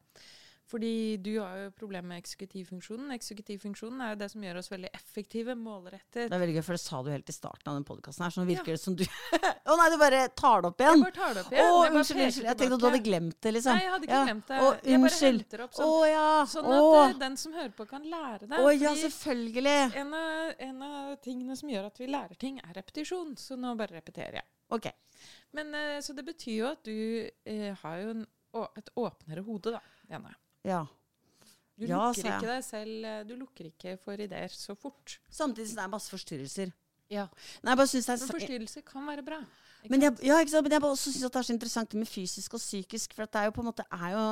Fordi du har jo problemer med eksekutivfunksjonen. Eksekutivfunksjonen er jo det som gjør oss veldig effektive, målrettet. Det er veldig gøy, for det sa du helt i starten av den podkasten her, så nå Ja. virker det som du Å nei, du bare tar det opp igjen! Jeg bare tar det opp igjen. Å, unnskyld, unnskyld. Jeg tenkte at du hadde glemt det, liksom. Nei, jeg hadde ikke Ja. glemt det. Å, jeg bare henter opp Å sånn, ja. sånn at eh, den som hører på, kan lære det. Å ja, selvfølgelig. en av, en av tingene som gjør at vi lærer ting, er repetisjon. Så nå bare repeterer jeg. Ok. Men, eh, så det betyr jo at du eh, har jo en, å, et åpnere hode, da. Janne. Ja. Du Ja, lukker ikke deg selv eh, Du lukker ikke for ideer så fort. Samtidig som det er masse forstyrrelser. Ja. Nei, Men forstyrrelser kan være bra. Men jeg, ja? Men jeg bare også synes at det er så interessant med fysisk og psykisk. For det er jo på en måte jo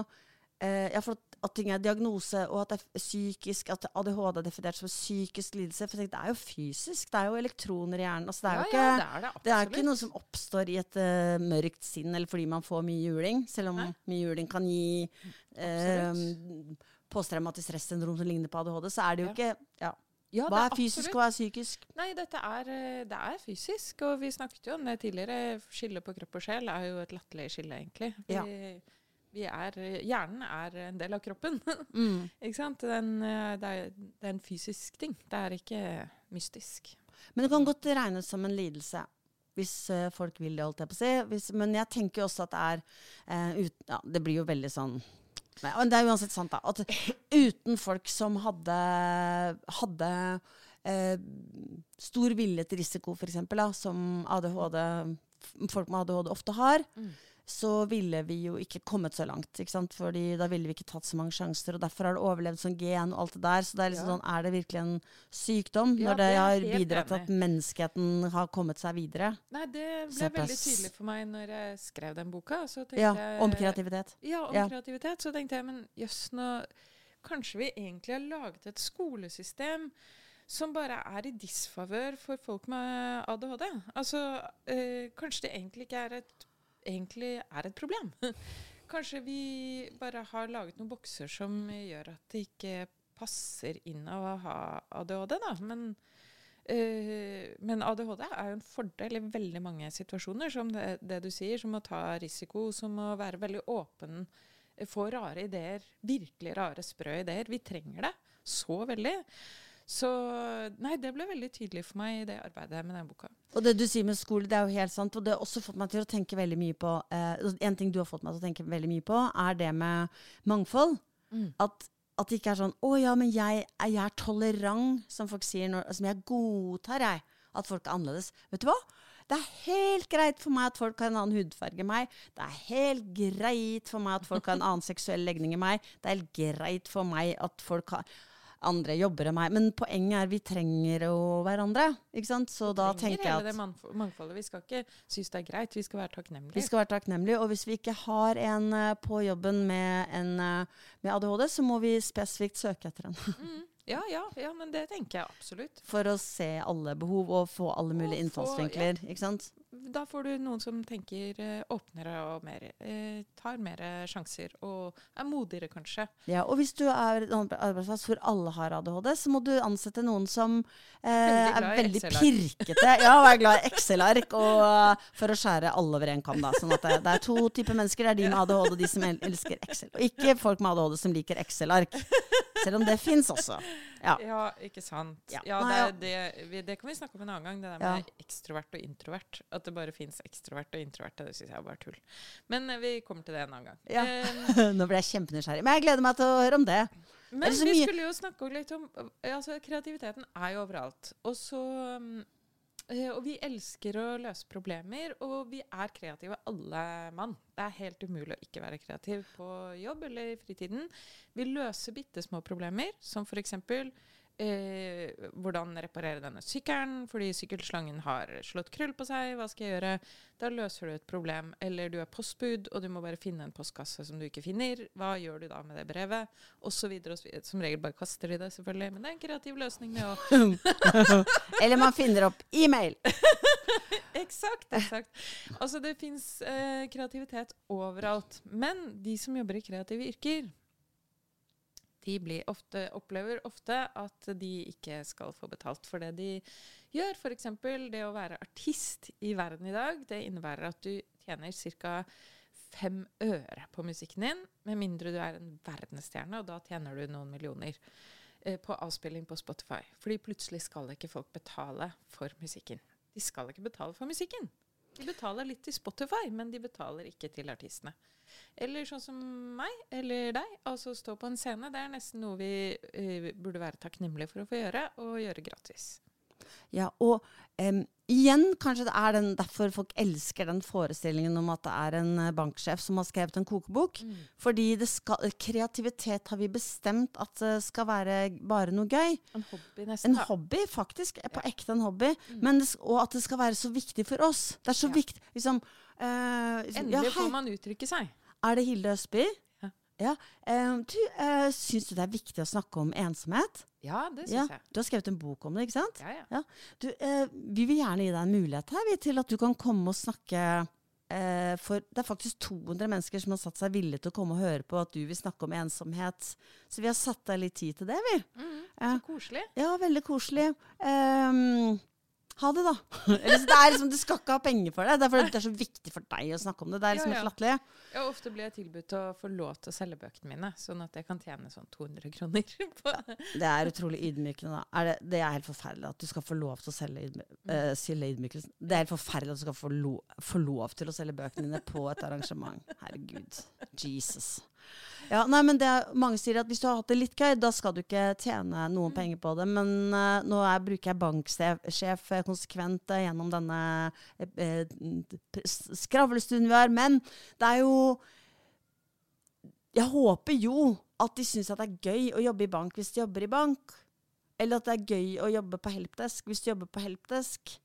eh, ja, for at, ting er diagnose, og at det er psykisk, at ADHD er definert som psykisk lidelse. For tenk, det er jo fysisk. Det er jo elektroner i hjernen. Altså, det er ja, ikke ja, det er det. Det er ikke noe som oppstår i et uh, mørkt sinn, eller fordi man får mye juling. Selv om Nei. mye juling kan gi uh, posttraumatisk stressyndrom som ligner på ADHD, så er det jo ikke ja. Ja, Hva er, er fysisk, og hva er psykisk? Nei, dette er, eh, det er fysisk, og vi snakket jo om det tidligere. Skillet på kropp og sjel er jo et latterlig skille, egentlig. Vi, Ja. Vi er, hjernen er en del av kroppen. Mm. ikke sant? Den, eh, det, er, det er en fysisk ting. Det er ikke mystisk. Men det kan godt regnes som en lidelse. Hvis eh, folk vil det, holdt jeg på å si. Hvis, men jeg tenker jo også at det er uh, ut, ja, Det blir jo veldig sånn Nei, det er uansett sant, da. At uten folk som hadde, hadde uh, stor vilje til risiko, f.eks., som ADHD, folk med ADHD ofte har, Mm. Så ville vi jo ikke kommet så langt. ikke sant? Fordi da ville vi ikke tatt så mange sjanser. Og derfor har det overlevd som gen og alt det der. Så det er liksom Ja. sånn, er det virkelig en sykdom Ja, når det, har bidratt til at menneskeheten har kommet seg videre? Nei, det ble veldig tydelig for meg når jeg skrev den boka. Så Ja, Om kreativitet. Ja, om Ja. kreativitet. Så tenkte jeg, men jøss, nå Kanskje vi egentlig har laget et skolesystem som bare er i disfavør for folk med ADHD. Altså, øh, kanskje det egentlig ikke er et, egentlig er et problem. kanskje vi bare har laget noen bokser som gjør at det ikke passer inn å ha ADHD, da. Men, øh, men ADHD er jo en fordel i veldig mange situasjoner, som det, det du sier, som å ta risiko, som å være veldig åpen, eh, få rare ideer, virkelig rare, sprø ideer. Vi trenger det så veldig. Så nei, det ble veldig tydelig for meg i det arbeidet med den boka. Og det du sier med skole, det er jo helt sant. Og det har også fått meg til å tenke veldig mye på eh, En ting du har fått meg til å tenke veldig mye på, er det med mangfold. At, at det ikke er sånn 'Å ja, men jeg, jeg er tolerant', som folk sier. Når, som jeg godtar, jeg. At folk er annerledes. Vet du hva? Det er helt greit for meg at folk har en annen hudfarge enn meg. Det er helt greit for meg at folk har en annen seksuell legning enn meg. Det er helt greit for meg at folk har andre jobber enn meg. Men poenget er vi trenger jo hverandre. Ikke sant? Så da trenger tenker jeg hele det at mangfoldet. Vi skal ikke synes det er greit, vi skal være takknemlige. vi skal være takknemlige. Og hvis vi ikke har en eh, på jobben med, en, eh, med ADHD, så må vi spesifikt søke etter en. Mm. Ja, ja, ja, men det tenker jeg absolutt. For å se alle behov og få alle mulige Og få- innfallsvinkler. Ikke sant? Da får du noen som tenker eh, åpnere og mer eh, Tar mer sjanser og er modigere, kanskje. Ja, og hvis du er en arbeidsplass hvor alle har ADHD, så må du ansette noen som eh, Veldig er veldig pirkete. Ja, og er glad i Excel-ark. Eh, for å skjære alle over en kam, da. Sånn at det, det er to typer mennesker. Det er de med ADHD og de som elsker Excel. Og ikke folk med ADHD som liker Excel-ark. Selv om det fins også. Ja. Ja, ikke sant. Ja. Ja, det, det, vi, det kan vi snakke om en annen gang, det der med ekstrovert og introvert. At det bare fins ekstrovert og introvert, det syns jeg er bare tull. Men eh, vi kommer til det en annen gang. Eh, Nå ble jeg kjempenysgjerrig. Men jeg gleder meg til å høre om det. Men vi skulle jo snakke litt om eh, altså, Kreativiteten er jo overalt. Og så mm, Og vi elsker å løse problemer, og vi er kreative alle mann. Det er helt umulig å ikke være kreativ på jobb eller i fritiden. Vi løser bitte små problemer, som f.eks. Eh, hvordan reparere denne sykkelen fordi sykkelslangen har slått krøll på seg. Hva skal jeg gjøre? Da løser du et problem. Eller du er postbud, og du må bare finne en postkasse som du ikke finner. Hva gjør du da med det brevet? Og så videre, og så videre. Som regel bare kaster de det, selvfølgelig. Men det er en kreativ løsning, det òg. Eller man finner opp e-mail. Eksakt. eksakt. Altså, det fins eh, kreativitet overalt. Men de som jobber i kreative yrker, de ofte, opplever ofte at de ikke skal få betalt for det de gjør. F.eks. det å være artist i verden i dag. Det innebærer at du tjener ca. fem øre på musikken din, med mindre du er en verdensstjerne, og da tjener du noen millioner eh, på avspilling på Spotify. Fordi plutselig skal ikke folk betale for musikken. De skal ikke betale for musikken. De betaler litt til Spotify, men de betaler ikke til artistene. Eller sånn som meg, eller deg. Altså stå på en scene. Det er nesten noe vi uh, burde være takknemlige for å få gjøre, og gjøre gratis. Ja, og um, igjen, kanskje det er den, derfor folk elsker den forestillingen om at det er en eh, banksjef som har skrevet en kokebok. Fordi det skal, kreativitet har vi bestemt at det skal være bare noe gøy. En hobby, En da. hobby, faktisk. På Ja. ekte en hobby. Men det, og at det skal være så viktig for oss. Det er så Ja. viktig liksom, uh, liksom, Endelig ja, får man uttrykke seg. Er det Hilde Østby? Ja. Ja. Du, eh, syns du det er viktig å snakke om ensomhet? Ja, det syns Ja. jeg. Du har skrevet en bok om det, ikke sant? Ja, ja. Du, eh, vi vil gjerne gi deg en mulighet her vi, til at du kan komme og snakke eh, For det er faktisk 200 mennesker som har satt seg villige til å komme og høre på at du vil snakke om ensomhet. Så vi har satt deg litt tid til det, vi. Mm, så koselig. Ja, veldig koselig. Ehm, ha det, da. Det er liksom, Du skal ikke ha penger for det. Det er fordi det er så viktig for deg å snakke om det. Det er liksom helt latterlig. Ja, ofte blir jeg tilbudt å få lov til å selge bøkene mine, sånn at jeg kan tjene sånn 200 kroner på Det er utrolig ydmykende. Er det, det er helt forferdelig at du skal få lov til å selge, ydmy eh, selge ydmykelsen. Det er helt forferdelig at du skal få, lo få lov til å selge bøkene dine på et arrangement. Herregud. Jesus. Ja, nei, men det er, Mange sier at hvis du har hatt det litt gøy, da skal du ikke tjene noen penger på det. Men uh, nå er, bruker jeg banksjef eh, konsekvent uh, gjennom denne s- skravlestunden vi har. Men det er jo Jeg håper jo at de syns det er gøy å jobbe i bank hvis de jobber i bank. Eller at det er gøy å jobbe på helpdesk hvis de jobber på helpdesk.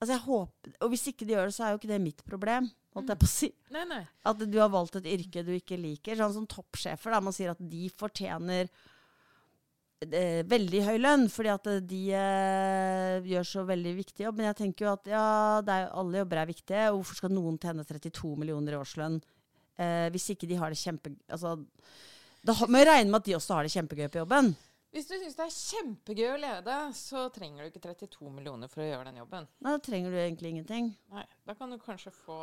Altså jeg håper, Og hvis ikke de gjør det, så er jo ikke det mitt problem. Holdt jeg på å si. Nei, nei. At du har valgt et yrke du ikke liker. Sånn som toppsjefer. der Man sier at de fortjener eh, veldig høy lønn, fordi at eh, de eh, gjør så veldig viktig jobb. Men jeg tenker jo at ja, det er, alle jobber er viktige. og Hvorfor skal noen tjene 32 millioner i årslønn eh, hvis ikke de har det kjempe... Altså, da må jeg regne med at de også har det kjempegøy på jobben. Hvis du syns det er kjempegøy å lede, så trenger du ikke 32 millioner for å gjøre den jobben. Nei, Da trenger du egentlig ingenting. Nei, Da kan du kanskje få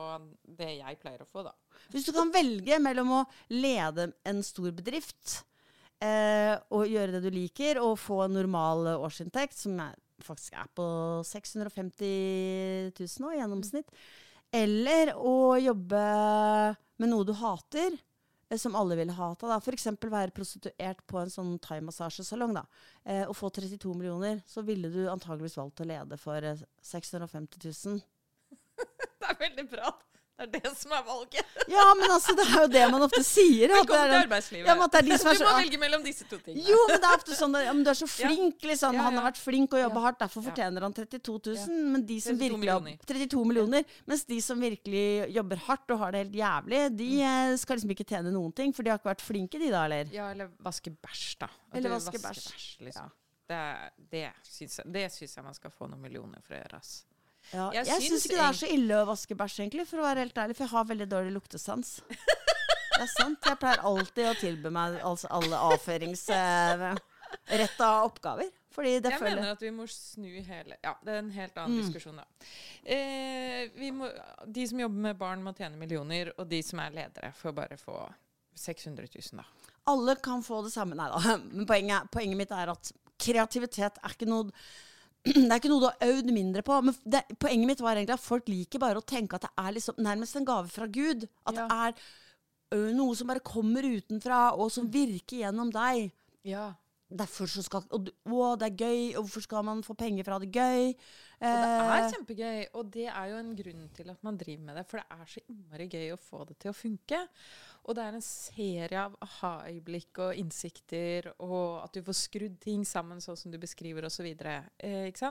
det jeg pleier å få, da. Hvis du kan velge mellom å lede en stor bedrift eh, og gjøre det du liker, og få en normal årsinntekt, som er, faktisk er på 650 000 nå i gjennomsnitt, eller å jobbe med noe du hater, som alle ville hata. da. F.eks. være prostituert på en sånn thaimassasjesalong eh, og få 32 millioner. Så ville du antageligvis valgt å lede for eh, 650 000. Det er veldig bra. Det er det som er valget. Ja, men altså, det er jo det man ofte sier. at det Velkommen til arbeidslivet. Ja, du så- må velge mellom disse to tingene. Jo, men det er ofte sånn ja, du er så flink, liksom. Ja, Han har vært flink og jobba Ja. hardt, derfor fortjener han 32 000. Ja. Men de som 32 virkelig millioner. 32 millioner. Mens de som virkelig jobber hardt og har det helt jævlig, de Mm. eh, skal liksom ikke tjene noen ting, for de har ikke vært flinke, de da, eller? Ja, eller vaske bæsj, da. At Eller vaske bæsj. liksom. Det, det syns jeg, jeg man skal få noen millioner for å gjøre. ass. Ja, Jeg jeg syns ikke det er så ille å vaske bæsj, egentlig, for å være helt ærlig, for jeg har veldig dårlig luktesans. Det er sant. Jeg pleier alltid å tilby meg altså alle avføringsretta oppgaver. Fordi det Jeg føler mener at vi må snu hele Ja, det er en helt annen Mm. diskusjon, da. Eh, vi må, de som jobber med barn, må tjene millioner, og de som er ledere, får bare få 600 000, da. Alle kan få det samme. Nei da. Men poenget, poenget mitt er at kreativitet er ikke noe det er ikke noe du har øvd mindre på. Men det, poenget mitt var egentlig at folk liker bare å tenke at det er liksom nærmest en gave fra Gud. At Ja. det er ø, noe som bare kommer utenfra, og som virker gjennom deg. Ja. Derfor så skal og, Å, det er gøy, og hvorfor skal man få penger fra det gøy? Og det er Eh, kjempegøy, og det er jo en grunn til at man driver med det. For det er så innmari gøy å få det til å funke. Og det er en serie av aha-øyeblikk og innsikter, og at du får skrudd ting sammen sånn som du beskriver, osv. Eh, ikke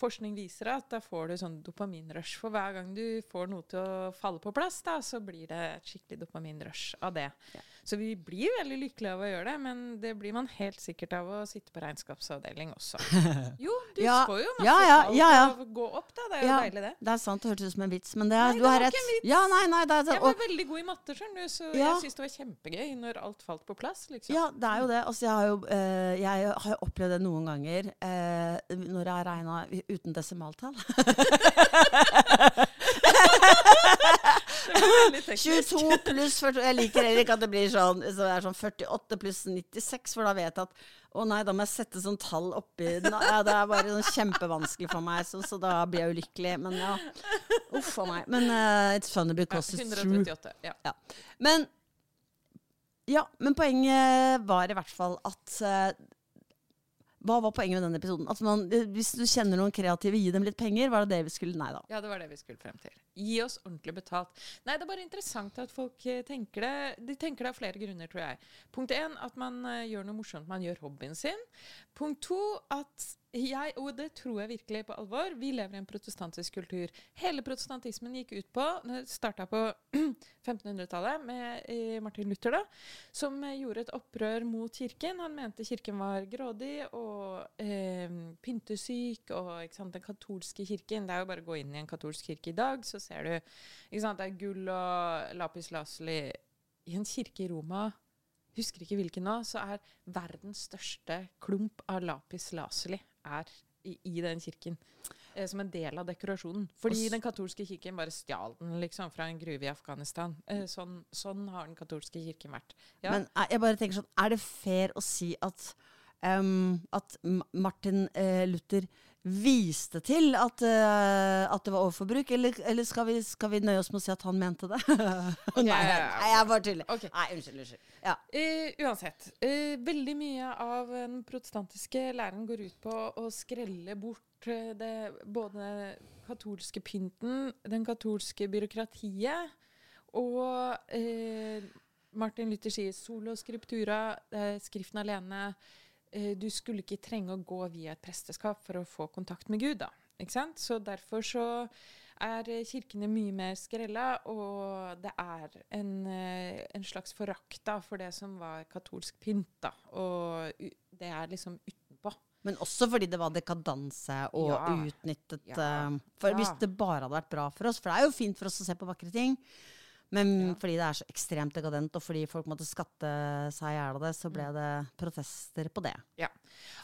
forskning viser at da får du sånn dopaminrush. For hver gang du får noe til å falle på plass, da, så blir det et skikkelig dopaminrush av det. Så vi blir veldig lykkelige av å gjøre det, men det blir man helt sikkert av å sitte på regnskapsavdeling også. Jo, du Ja, får jo masse ja, ja, ja, ja. til å gå opp, da. Det er jo Ja. deilig, det. Det er sant, det hørtes ut som en vits, men det er, Nei, du det har var rett. ikke en vits. Ja, nei, nei, det er, Jeg var veldig god i matte, skjønner du, så Ja. jeg syns det var kjempegøy når alt falt på plass. liksom. Ja, det er jo det. Altså, jeg har jo eh, jeg har jo opplevd det noen ganger eh, når jeg har regna uten desimaltall. Det var veldig teknisk. 22 pluss 40 Jeg liker heller ikke at det blir sånn, så det er sånn 48 pluss 96, for da vet jeg at å nei, da må jeg sette sånn tall oppi den. Ja, det er bare sånn kjempevanskelig for meg, så, så da blir jeg ulykkelig. Men ja. Uff a meg. Men uh, it's funny because it's true. 138. Ja. Ja. Men Ja, men poenget var i hvert fall at eh, Hva var poenget med den episoden? At man, eh, Hvis du kjenner noen kreative, gi dem litt penger? Var det det vi skulle Nei da. Ja, det var det vi skulle frem til. Gi oss ordentlig betalt. Nei, det er bare interessant at folk eh, tenker det. De tenker det av flere grunner, tror jeg. Punkt én, at man eh, gjør noe morsomt. Man gjør hobbyen sin. Punkt to, at jeg, og det tror jeg virkelig på alvor, vi lever i en protestantisk kultur. Hele protestantismen gikk ut på Det starta på 1500-tallet med Martin Luther, da, som gjorde et opprør mot kirken. Han mente kirken var grådig og eh, pyntesyk, og sant, den katolske kirken Det er jo bare å gå inn i en katolsk kirke i dag, så ser du sant, Det er gull og lapis lazuli i en kirke i Roma. Husker ikke hvilken nå, så er verdens største klump av lapis lazuli er i, i den kirken. Eh, som en del av dekorasjonen. Fordi den katolske kirken bare stjal den liksom fra en gruve i Afghanistan. Eh, sånn, sånn har den katolske kirken vært. Ja. Men eh, jeg bare tenker sånn, er det fair å si at, um, at Martin eh, Luther viste til at, uh, at det var overforbruk, eller, eller skal, vi, skal vi nøye oss med å si at han mente det? nei, nei, jeg bare tuller. Okay. Nei, unnskyld. unnskyld. Ja. Uh, uansett. Uh, veldig mye av den protestantiske læren går ut på å skrelle bort det, både katolske pynten, den katolske byråkratiet, og Martin Luther sier solo scriptura, eh, skriften alene. Eh, du skulle ikke trenge å gå via et presteskap for å få kontakt med Gud. da. Ikke sant? Så derfor så er kirkene mye mer skrella, og det er en, eh, en slags forakt da, for det som var katolsk pynt. da. Og det er liksom utenpå. Men også fordi det var dekadanse og Ja. utnyttet Ja. eh, For hvis det bare hadde vært bra for oss For det er jo fint for oss å se på vakre ting. Men Ja. fordi det er så ekstremt dekadent, og fordi folk måtte skatte seg i hjel av det, så ble det protester på det. Ja.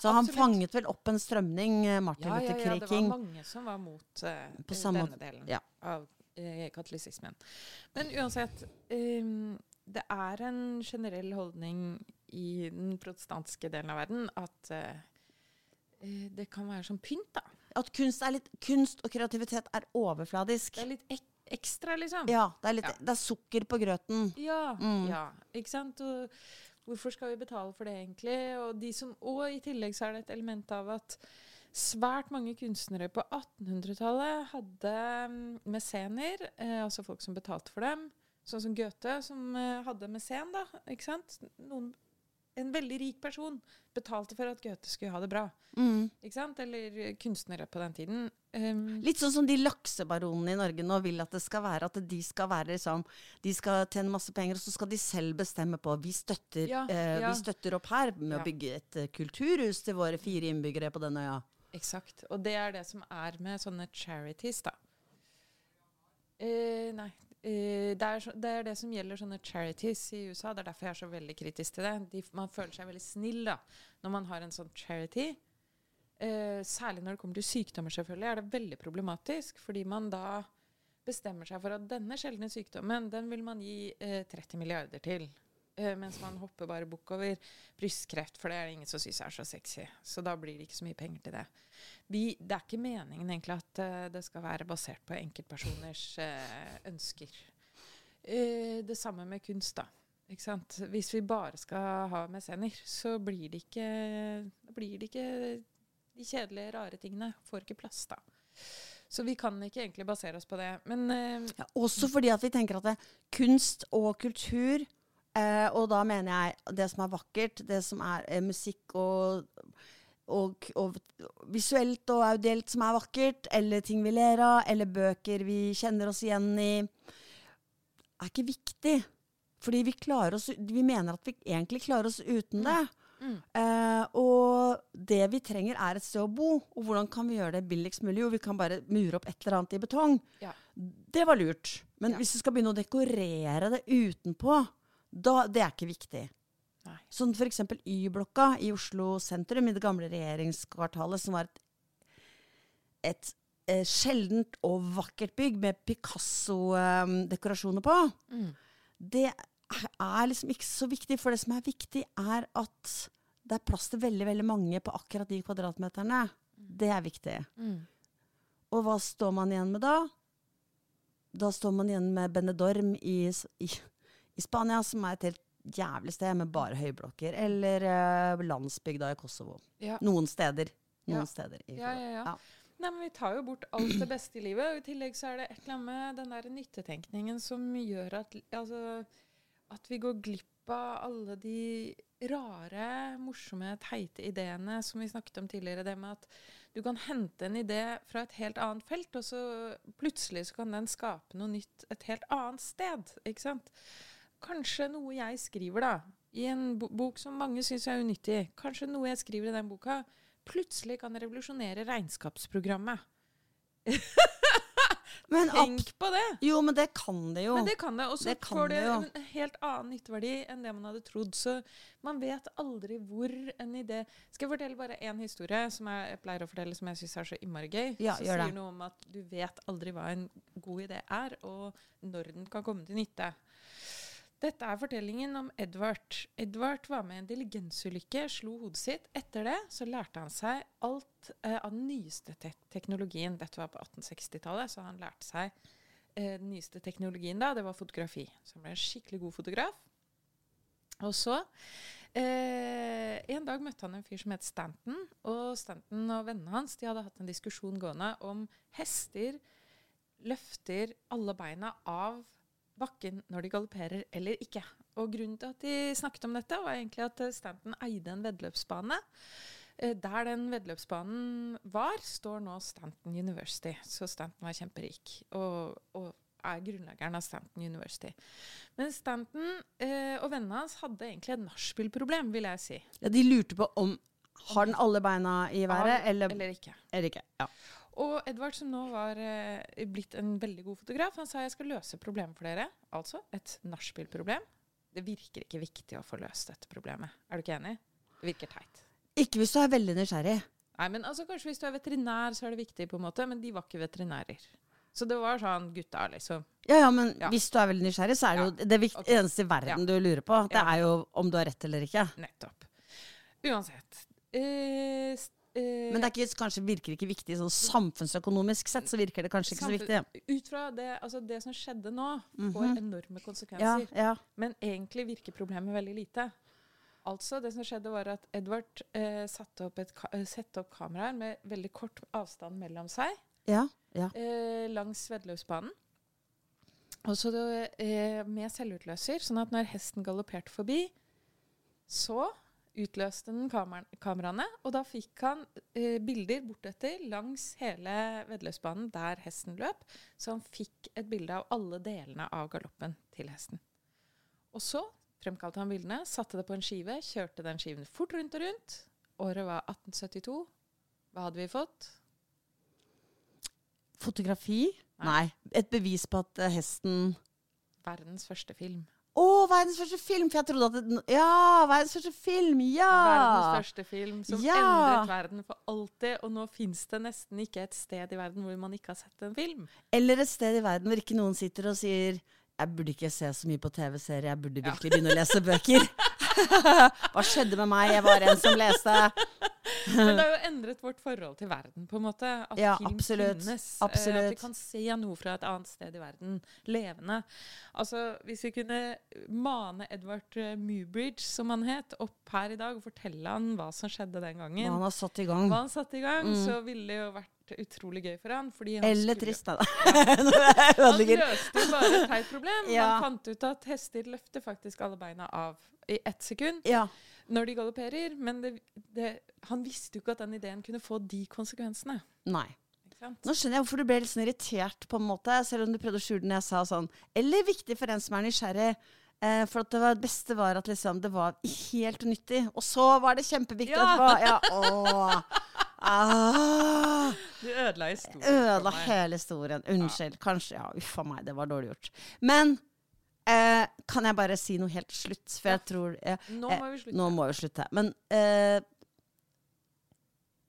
Så han Absolutt. fanget vel opp en strømning, eh, Martin Ja, ja, Luther ja, det var mange som var mot uh, denne delen ja. av uh, katolisismen. Men uansett, um, det er en generell holdning i den protestantiske delen av verden at eh, det kan være som pynt, da. At kunst, er litt, kunst og kreativitet er overfladisk. Det er litt ek ekstra, liksom. Ja, det er, litt, Ja. det er sukker på grøten. Ja, Mm. ja, ikke sant? Og hvorfor skal vi betale for det egentlig? Og, de som, og i tillegg så er det et element av at svært mange kunstnere på 1800-tallet hadde mm, mesener, eh, altså folk som betalte for dem. Sånn som Goethe, som eh, hadde mesen, da. Ikke sant? Noen, en veldig rik person betalte for at Goethe skulle ha det bra. Mm. Ikke sant? Eller eh, kunstnere på den tiden. Um, Litt sånn som de laksebaronene i Norge nå vil at det skal være. At de skal være liksom De skal tjene masse penger, og så skal de selv bestemme på Vi støtter, Ja, eh, ja. vi støtter opp her med Ja. å bygge et eh, kulturhus til våre fire innbyggere på denne øya. Eksakt. Og det er det som er med sånne charities, da. Eh, nei. Eh, det, er det er det som gjelder sånne charities i USA. Det er derfor jeg er så veldig kritisk til det. De, man føler seg veldig snill da, når man har en sånn charity. Uh, særlig når det kommer til sykdommer, selvfølgelig, er det veldig problematisk. Fordi man da bestemmer seg for at denne sjeldne sykdommen den vil man gi uh, 30 milliarder til. Eh, mens man hopper bare bukk over brystkreft, for det er det ingen som syns er så sexy. Så da blir det ikke så mye penger til det. Vi, det er ikke meningen egentlig at eh, det skal være basert på enkeltpersoners eh, ønsker. Det samme med kunst, da. Hvis vi bare skal ha mecener, så blir det ikke, blir det ikke de kjedelige, rare tingene. Får ikke plass, da. Så vi kan ikke egentlig basere oss på det. Men uh, Ja, også fordi at vi tenker at det, kunst og kultur eh, Og da mener jeg det som er vakkert, det som er eh, musikk og, og, og visuelt og audielt som er vakkert, eller ting vi ler av, eller bøker vi kjenner oss igjen i, er ikke viktig. Fordi vi, oss, vi mener at vi egentlig klarer oss uten det. Mm. Eh, og det vi trenger, er et sted å bo. Og hvordan kan vi gjøre det billigst mulig? Jo, vi kan bare mure opp et eller annet i betong. Ja. Det var lurt. Men Ja. hvis du skal begynne å dekorere det utenpå, da, det er ikke viktig. Nei. Sånn f.eks. Y-blokka i Oslo sentrum, i det gamle regjeringskvartalet, som var et, et eh, sjeldent og vakkert bygg med Picasso-dekorasjoner på. Mm. Det er liksom ikke så viktig, for det som er viktig, er at det er plass til veldig veldig mange på akkurat de kvadratmeterne. Det er viktig. Mm. Og hva står man igjen med da? Da står man igjen med Benedorm i, i, i Spania, som er et helt jævlig sted med bare høyblokker. Eller uh, landsbygda i Kosovo. Ja. Noen steder. Noen Ja. steder. I, Ja, ja, ja. Ja. Nei, men Vi tar jo bort alt det beste i livet. og I tillegg så er det et eller annet med den der nyttetenkningen som gjør at, altså, at vi går glipp av alle de rare, morsomme, teite ideene som vi snakket om tidligere. Det med at du kan hente en idé fra et helt annet felt, og så plutselig så kan den skape noe nytt et helt annet sted. ikke sant? Kanskje noe jeg skriver da, i en bok som mange syns er unyttig. Kanskje noe jeg skriver i den boka plutselig kan revolusjonere regnskapsprogrammet. Men Tenk på det! jo, men det kan det jo. Men det kan det. Og så får det det en helt annen nytteverdi enn det man hadde trodd. Så man vet aldri hvor en idé Skal jeg fortelle bare én historie som jeg, pleier å fortelle som jeg syns er så innmari gøy? Ja, som sier det. noe om at du vet aldri hva en god idé er, og når den kan komme til nytte. Dette er fortellingen om Edvard. Edvard var med i en diligensulykke, slo hodet sitt. Etter det så lærte han seg alt eh, av den nyeste te teknologien. Dette var på 1860-tallet, så han lærte seg eh, den nyeste teknologien da. Det var fotografi. Så han ble en skikkelig god fotograf. Og så eh, En dag møtte han en fyr som het Stanton. Og Stanton og vennene hans de hadde hatt en diskusjon gående om hester løfter alle beina av bakken når de galopperer eller ikke. Og Grunnen til at de snakket om dette, var egentlig at eh, Stanton eide en veddeløpsbane. Eh, Der den veddeløpsbanen var, står nå Stanton University. Så Stanton var kjemperik og, og er grunnleggeren av Stanton University. Men Stanton eh, og vennene hans hadde egentlig et nachspiel-problem, vil jeg si. Ja, de lurte på om Har den alle beina i været, eller, eller ikke. eller ikke? Ja. Og Edvard, som nå var eh, blitt en veldig god fotograf, han sa jeg skal løse problemet for dere. Altså et nachspiel-problem. Det virker ikke viktig å få løst dette problemet. Er du ikke enig? Det virker teit. Ikke hvis du er veldig nysgjerrig. Nei, men altså Kanskje hvis du er veterinær, så er det viktig, på en måte, men de var ikke veterinærer. Så det var sånn gutta, liksom. Ja, ja, men Ja. hvis du er veldig nysgjerrig, så er det jo det vikt, ok. eneste i verden du lurer på. Det Ja. er jo om du har rett eller ikke. Nettopp. Uansett. Eh, Men det er ikke, kanskje virker ikke viktig sånn samfunnsøkonomisk sett, så virker det kanskje ikke så viktig. Ut fra det, altså det som skjedde nå, får Mhm. enorme konsekvenser. ja. Men egentlig virker problemet veldig lite. Altså, det som skjedde var at Edvard eh, satte, opp ka eh, sette opp kameraer med veldig kort avstand mellom seg ja, ja. eh, langs veddeløpsbanen. Og så eh, med selvutløser, sånn at når hesten galopperte forbi, så utløste den kamer kameraene, og da fikk han eh, bilder bortetter langs hele veddeløpsbanen der hesten løp, så han fikk et bilde av alle delene av galoppen til hesten. Og så fremkalte han bildene, satte det på en skive, kjørte den skiven fort rundt og rundt. Året var 1872. Hva hadde vi fått? Fotografi? Nei. Et bevis på at eh, hesten Verdens første film. Å, verdens første film! For jeg trodde at det, Ja, verdens første film! Ja! Verdens første film som Ja! endret verden for alltid. Og nå fins det nesten ikke et sted i verden hvor man ikke har sett en film. Eller et sted i verden hvor ikke noen sitter og sier jeg burde ikke se så mye på TV-serier, jeg burde virkelig begynne å lese bøker. Hva skjedde med meg? Jeg var en som leste. Men det har jo endret vårt forhold til verden, på en måte. At Ja, film absolutt. finnes. eh, Absolutt. At vi kan se noe fra et annet sted i verden. Levende. Altså, hvis vi kunne mane Edward eh, Mubridge, som han het, opp her i dag og fortelle han hva som skjedde den Hva gangen, han har satt i gang. hva han satt i gang, Mm. så ville det jo vært utrolig gøy for han. Fordi han Eller skulle- trist, da. Er Han løste jo bare et teit problem. Ja. Han fant ut at hester løfter faktisk alle beina av i ett sekund Ja. Når de galopperer. Men det, det, han visste jo ikke at den ideen kunne få de konsekvensene. Nei. Nå skjønner jeg hvorfor du ble litt sånn irritert, på en måte, selv om du prøvde å skjule den jeg sa sånn. Eller viktig for en som er nysgjerrig. Eh, for at det var, beste var at liksom, det var helt unyttig. Og så var det kjempeviktig Ja. etterpå. Ja, åh. Ah, Du ødela historien. ødela hele historien. Unnskyld. Kanskje. Ja, uff a meg. Det var dårlig gjort. Men eh, kan jeg bare si noe helt til slutt? For jeg tror eh, Nå må vi slutte. Nå må vi slutte. Men eh,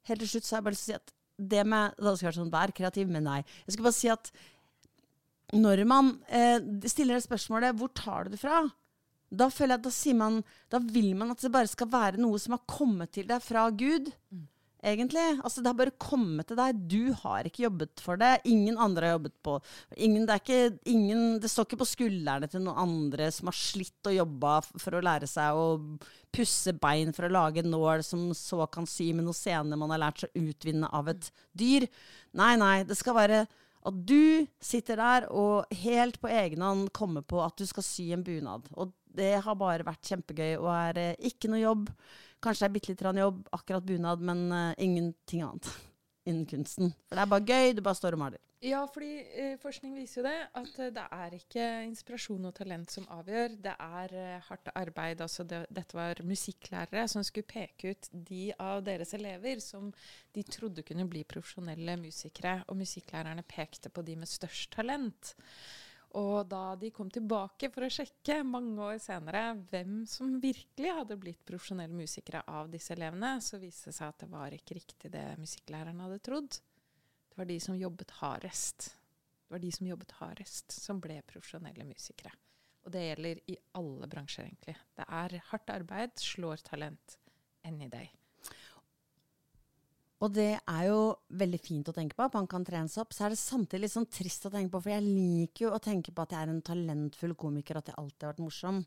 helt til slutt så har jeg bare lyst til å si at det med Det hadde vært sånn vær kreativ, men nei. Jeg skal bare si at når man eh, stiller det spørsmålet 'hvor tar du det fra', da føler jeg at da sier man Da vil man at det bare skal være noe som har kommet til deg fra Gud. Egentlig. Altså, det har bare kommet til deg. Du har ikke jobbet for det. Ingen andre har jobbet på ingen, det, ikke, ingen, det står ikke på skuldrene til noen andre som har slitt og jobba for å lære seg å pusse bein for å lage en nål som så kan sy med noen sener man har lært seg å utvinne av et dyr. Nei, nei. Det skal være at du sitter der og helt på egen hånd kommer på at du skal sy en bunad. Og det har bare vært kjempegøy og er eh, ikke noe jobb. Kanskje det er bitte grann jobb, akkurat bunad, men uh, ingenting annet innen kunsten. For det er bare gøy, du bare står og maler. Ja, fordi eh, forskning viser jo det, at eh, det er ikke inspirasjon og talent som avgjør. Det er eh, hardt arbeid. Altså det, dette var musikklærere som skulle peke ut de av deres elever som de trodde kunne bli profesjonelle musikere. Og musikklærerne pekte på de med størst talent. Og da de kom tilbake for å sjekke mange år senere hvem som virkelig hadde blitt profesjonelle musikere av disse elevene, så viste det seg at det var ikke riktig det musikklæreren hadde trodd. Det var de som jobbet hardest. Det var de som jobbet hardest, som ble profesjonelle musikere. Og det gjelder i alle bransjer, egentlig. Det er hardt arbeid slår talent any day. Og det er jo veldig fint å tenke på, at man kan trene seg opp. Så er det samtidig litt sånn trist å tenke på, for jeg liker jo å tenke på at jeg er en talentfull komiker, at jeg alltid har vært morsom.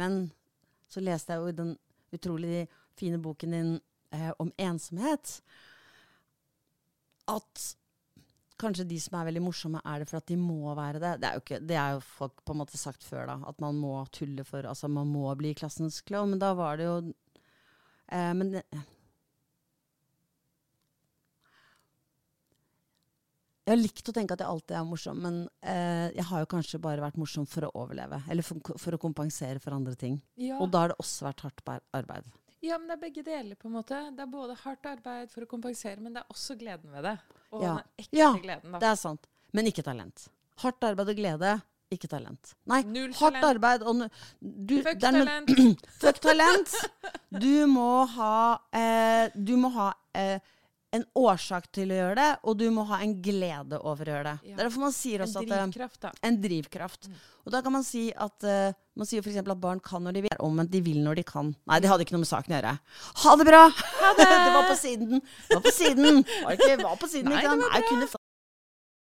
Men så leste jeg jo den utrolig fine boken din eh, om ensomhet at kanskje de som er veldig morsomme, er det for at de må være det. Det er jo, ikke, det er jo folk på en måte sagt før, da. At man må tulle for Altså, man må bli klassens klovn. Men da var det jo eh, Men Jeg har likt å tenke at jeg alltid er morsom, men eh, jeg har jo kanskje bare vært morsom for å overleve. Eller for, for å kompensere for andre ting. Ja. Og da har det også vært hardt arbeid. ja, men det er begge deler, på en måte. Det er både hardt arbeid for å kompensere, men det er også gleden ved det. Og Ja. den ekte Ja, gleden, da. Det er sant. Men ikke talent. Hardt arbeid og glede, ikke talent. Nei, Null hardt talent. arbeid og du, Fuck talent. Fuck talent. Du må ha, eh, du må ha eh, en årsak til å gjøre det, og du må ha en glede over å gjøre det. Ja. Er derfor man sier også at En drivkraft, da. en drivkraft. Og da kan man si at uh, Man sier f.eks. at barn kan når de vil, omvendt de vil når de kan. Nei, det hadde ikke noe med saken å gjøre. Ha det bra! Ha det det var på siden. Det var på siden. Var ikke, var på siden Nei, ikke sant? det var bra. jeg kunne